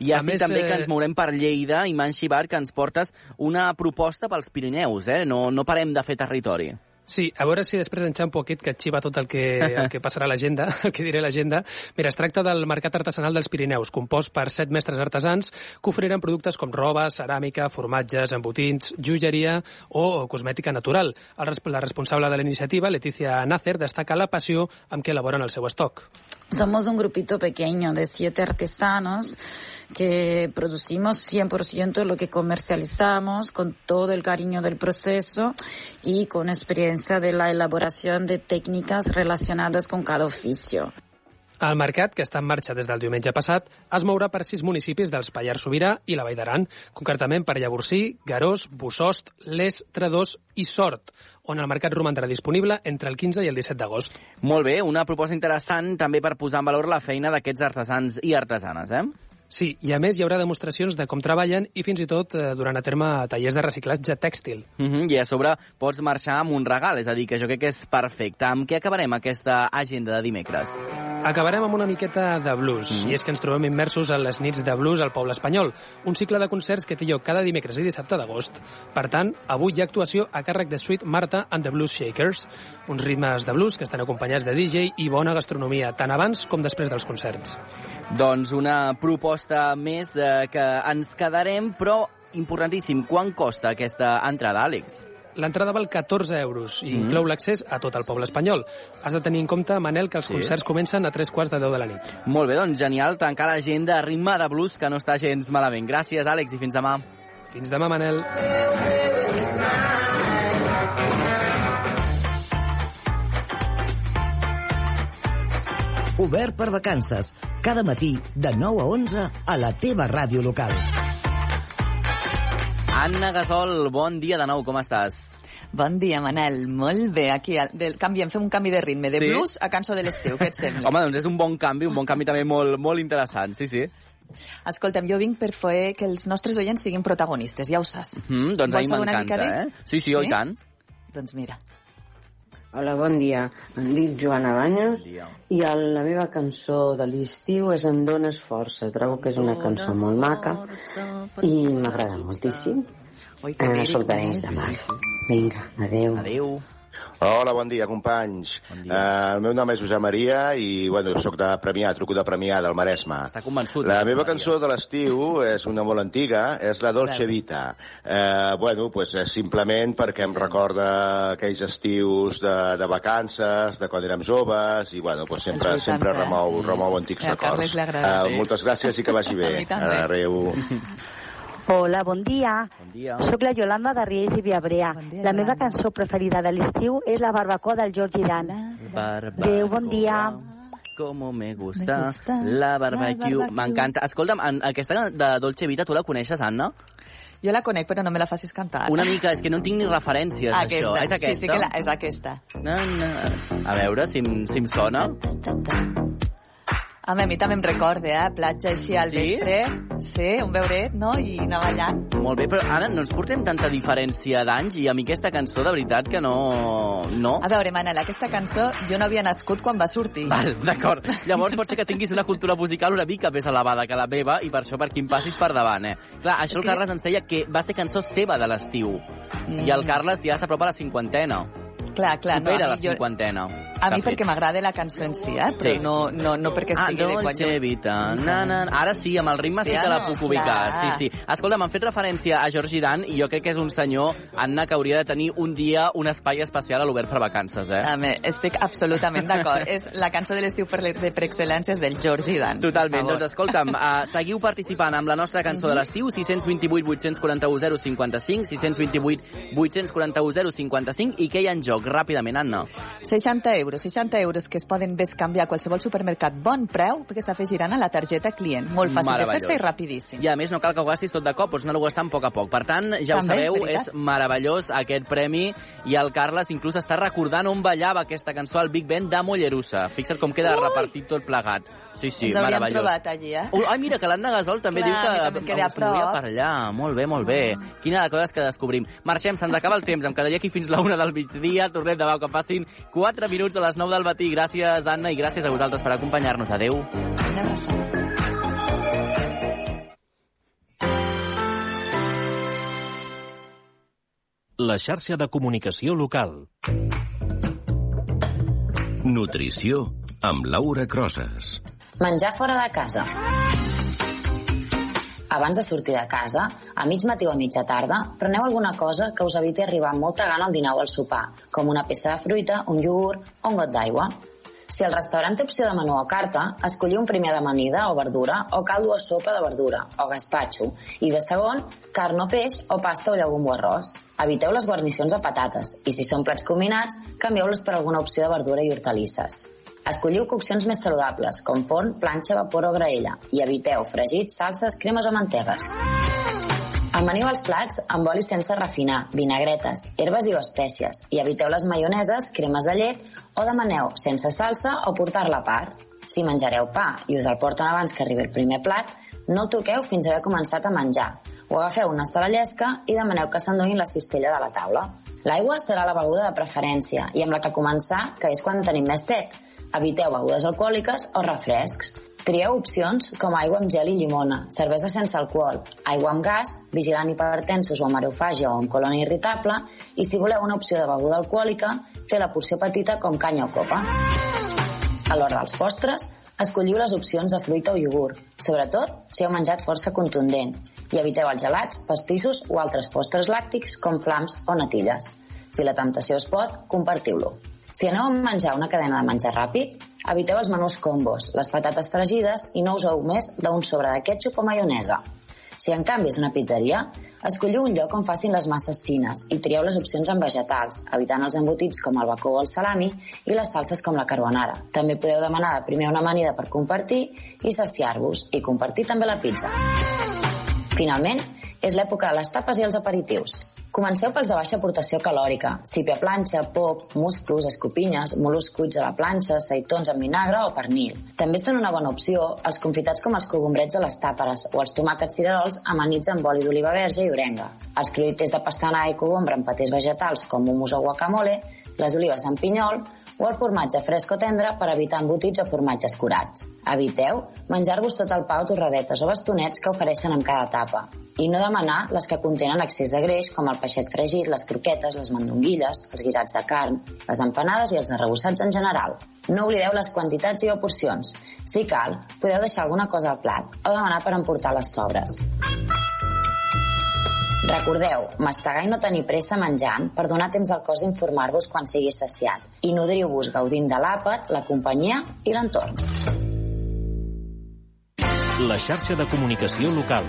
I ja més, també que ens mourem per Lleida, i Xivar, que ens portes una proposta pels Pirineus, eh? No, no parem de fer territori. Sí, a veure si després enxampo aquest que xiva tot el que, el que (laughs) passarà a l'agenda, (laughs) el que diré a l'agenda. Mira, es tracta del Mercat Artesanal dels Pirineus, compost per set mestres artesans que oferiran productes com roba, ceràmica, formatges, embotins, joieria o cosmètica natural. El, la responsable de la iniciativa, Leticia Nácer, destaca la passió amb què elaboren el seu estoc. Somos un grupito pequeño de siete artesanos que producimos 100% lo que comercializamos con todo el cariño del proceso y con experiencia de la elaboración de técnicas relacionadas con cada oficio. El mercat, que està en marxa des del diumenge passat, es mourà per sis municipis dels Pallars Sobirà i la Vall d'Aran, concretament per Llavorsí, Garós, Bussost, Les, Tredós i Sort, on el mercat romandrà disponible entre el 15 i el 17 d'agost. Molt bé, una proposta interessant també per posar en valor la feina d'aquests artesans i artesanes, eh? Sí, i a més hi haurà demostracions de com treballen i fins i tot eh, durant a terme tallers de reciclatge tèxtil. Uh -huh, I a sobre pots marxar amb un regal, és a dir, que jo crec que és perfecte. Amb què acabarem aquesta agenda de dimecres? Acabarem amb una miqueta de blues, mm. i és que ens trobem immersos en les nits de blues al poble espanyol, un cicle de concerts que té lloc cada dimecres i dissabte d'agost. Per tant, avui hi ha actuació a càrrec de Sweet Marta and the Blues Shakers, uns ritmes de blues que estan acompanyats de DJ i bona gastronomia, tant abans com després dels concerts. Doncs una proposta més eh, que ens quedarem, però importantíssim, quan costa aquesta entrada, Àlex? L'entrada val 14 euros i Mm. inclou l'accés a tot el poble espanyol. Has de tenir en compte, Manel, que els Sí. concerts comencen a tres quarts de 10 de la nit. Molt bé, doncs genial, tancar l'agenda a ritme de blues, que no està gens malament. Gràcies, Àlex, i fins demà. Fins demà, Manel. Obert per vacances. Cada matí, de 9 a 11, a la teva ràdio local. Anna Gasol, bon dia de nou, com estàs? Bon dia, Manel. Molt bé. Aquí del, canviem, fem un canvi de ritme, de Sí? blues a cançó de l'estiu. Què et sembla? (laughs) Home, doncs és un bon canvi, un bon canvi també molt, molt interessant, sí, sí. Escolta'm, jo vinc per fer que els nostres oients siguin protagonistes, ja ho saps. Mm, doncs a Vols mi una mica m'encanta, eh? Sí, sí, oh, i Sí? tant. Doncs mira. Hola, bon dia. Em dic Joana Banyos i el, la meva cançó de l'estiu és Em dones força. Trobo que és una cançó molt maca i m'agrada moltíssim. Ui, que eh, Soc d'Arenys de Mar. Vinga, adeu. Adeu. Hola, bon dia, companys. Bon dia. Uh, el meu nom és Josep Maria i, bueno, sóc de Premià, truco de Premià, del Maresme. Està convençut. La meva Maria. cançó de l'estiu és una molt antiga, és la Dolce. Vita. Eh, bueno, pues és simplement perquè em recorda aquells estius de, de vacances, de quan érem joves, i, bueno, pues sempre, Els 80, sempre eh? remou, remou antics records. Eh, sí. moltes gràcies i que vagi (laughs) bé. Adéu. (laughs) Hola, bon dia. Bon dia. Soc la Yolanda de Riells i Viabrea. dia, la meva cançó preferida de l'estiu és la barbacoa del George Dan. Adéu, bon dia. Como me gusta, Me gusta la barbecue. M'encanta. Escolta'm, en aquesta de Dolce Vita, tu la coneixes, Anna? Jo la conec, però no me la facis cantar. Una mica, és que no en tinc ni referències, Aquesta, això. És aquesta? sí, sí que la, és aquesta. No, no. A veure si, si em sona. Home, a mi també em recorda, eh? Platja així al Sí? vespre, sí, un beuret, no? I anar ballant. Molt bé, però ara no ens portem tanta diferència d'anys i a mi aquesta cançó, de veritat, que no... No? A veure, Manel, aquesta cançó jo no havia nascut quan va sortir. Val, d'acord. Llavors pot ser que tinguis una cultura musical una mica més elevada que la meva i per això per em passis per davant, eh? Clar, això el que- Carles ens deia que va ser cançó seva de l'estiu. Mm. I el Carles ja s'apropa a la cinquantena. Clar, clar, no, Supera a la mi, cinquantena. a mi perquè m'agrada la cançó en si, eh? Però Sí. no, no, no perquè Ah, estigui de quan jo... Vita. Na, na, na. Ara sí, amb el ritme sí, Sí, que la no? puc ubicar. Clar. Sí, sí. Escolta, m'han fet referència a Georgi Dan i jo crec que és un senyor, Anna, que hauria de tenir un dia un espai especial a l'Obert per vacances, eh? Home, estic absolutament d'acord. és la cançó de l'estiu per, de per excel·lència és del George Dan. Totalment. Doncs escolta'm, uh, seguiu participant amb la nostra cançó de l'estiu, 628 841 055, 628 841 055, i què hi ha en joc? Ràpidament, Anna. 60 euros, 60 euros que es poden bescanviar a qualsevol supermercat bon preu perquè s'afegiran a la targeta client. Molt fàcil de fer-se i rapidíssim. I a més no cal que ho gastis tot de cop, pots anar-ho gastant a poc a poc. Per tant, ja ho També, sabeu, veritat. és meravellós aquest premi i el Carles inclús està recordant on ballava aquesta cançó al Big Ben de Mollerussa. Fixa't com queda Ui! repartit tot plegat. Sí, sí, Ens meravellós. trobat allí, eh? Uh, ai, mira, que l'Anna Gasol també Clar, diu que a us movia per allà. Molt bé, molt bé. Quina de coses que descobrim. Marxem, se'ns acaba el temps. Em quedaria aquí fins la una del migdia. Tornem demà que passin 4 minuts a les 9 del matí. Gràcies, Anna, i gràcies a vosaltres per acompanyar-nos. Adéu. Una abraçada. La xarxa de comunicació local. Nutrició amb Laura Crosas. Menjar fora de casa. Abans de sortir de casa, a mig matí o a mitja tarda, preneu alguna cosa que us eviti arribar amb molta gana al dinar o al sopar, com una peça de fruita, un iogurt o un got d'aigua. Si el restaurant té opció de menú o carta, escolliu un primer d'amanida o verdura o caldo o sopa de verdura o gaspatxo i de segon, carn o peix o pasta o llegum o arròs. Eviteu les guarnicions de patates i si són plats combinats, canvieu-los per alguna opció de verdura i hortalisses. Escolliu coccions més saludables, com forn, planxa, vapor o graella, i eviteu fregits, salses, cremes o mantegues. Amaniu els plats amb oli sense refinar, vinagretes, herbes i o espècies, i eviteu les maioneses, cremes de llet o demaneu sense salsa o portar-la a part. Si menjareu pa i us el porten abans que arribi el primer plat, no el toqueu fins a haver començat a menjar. O agafeu una sola llesca i demaneu que s'enduguin la cistella de la taula. L'aigua serà la beguda de preferència i amb la que començar, que és quan tenim més set. Eviteu begudes alcohòliques o refrescs. Trieu opcions com aigua amb gel i llimona, cervesa sense alcohol, aigua amb gas, vigilant hipertensos o amb aerofàgia o amb colònia irritable, i si voleu una opció de beguda alcohòlica, fer la porció petita com canya o copa. A l'hora dels postres, escolliu les opcions de fruita o iogurt, sobretot si heu menjat força contundent, i eviteu els gelats, pastissos o altres postres làctics com flams o natilles. Si la temptació es pot, compartiu-lo. Si aneu a menjar una cadena de menjar ràpid, eviteu els menús combos, les patates fregides i no useu més d'un sobre de ketchup o maionesa. Si en canvi és una pizzeria, escolliu un lloc on facin les masses fines i trieu les opcions amb vegetals, evitant els embotits com el bacó o el salami i les salses com la carbonara. També podeu demanar de primer una amanida per compartir i saciar-vos i compartir també la pizza. Finalment, és l'època de les tapes i els aperitius. Comenceu pels de baixa aportació calòrica, sípia planxa, pop, musclos, escopinyes, mol·luscs cuits a la planxa, seitons amb vinagre o pernil. També són una bona opció els confitats com els cogombrets a les tàperes o els tomàquets cirerols amanits amb oli d'oliva verge i orenga. Els cruïtes de pastana i cogombre amb patés vegetals com hummus o guacamole, les olives amb pinyol o el formatge fresc o tendre per evitar embotits o formatges curats. Eviteu menjar-vos tot el pa o torradetes o bastonets que ofereixen amb cada tapa. I no demanar les que contenen excés de greix com el peixet fregit, les croquetes, les mandonguilles, els guisats de carn, les empanades i els arrebossats en general. No oblideu les quantitats i o porcions. Si cal, podeu deixar alguna cosa al plat o demanar per emportar les sobres. Recordeu, mastegar i no tenir pressa menjant per donar temps al cos d'informar-vos quan sigui saciat i nodriu-vos gaudint de l'àpat, la companyia i l'entorn. La xarxa de comunicació local.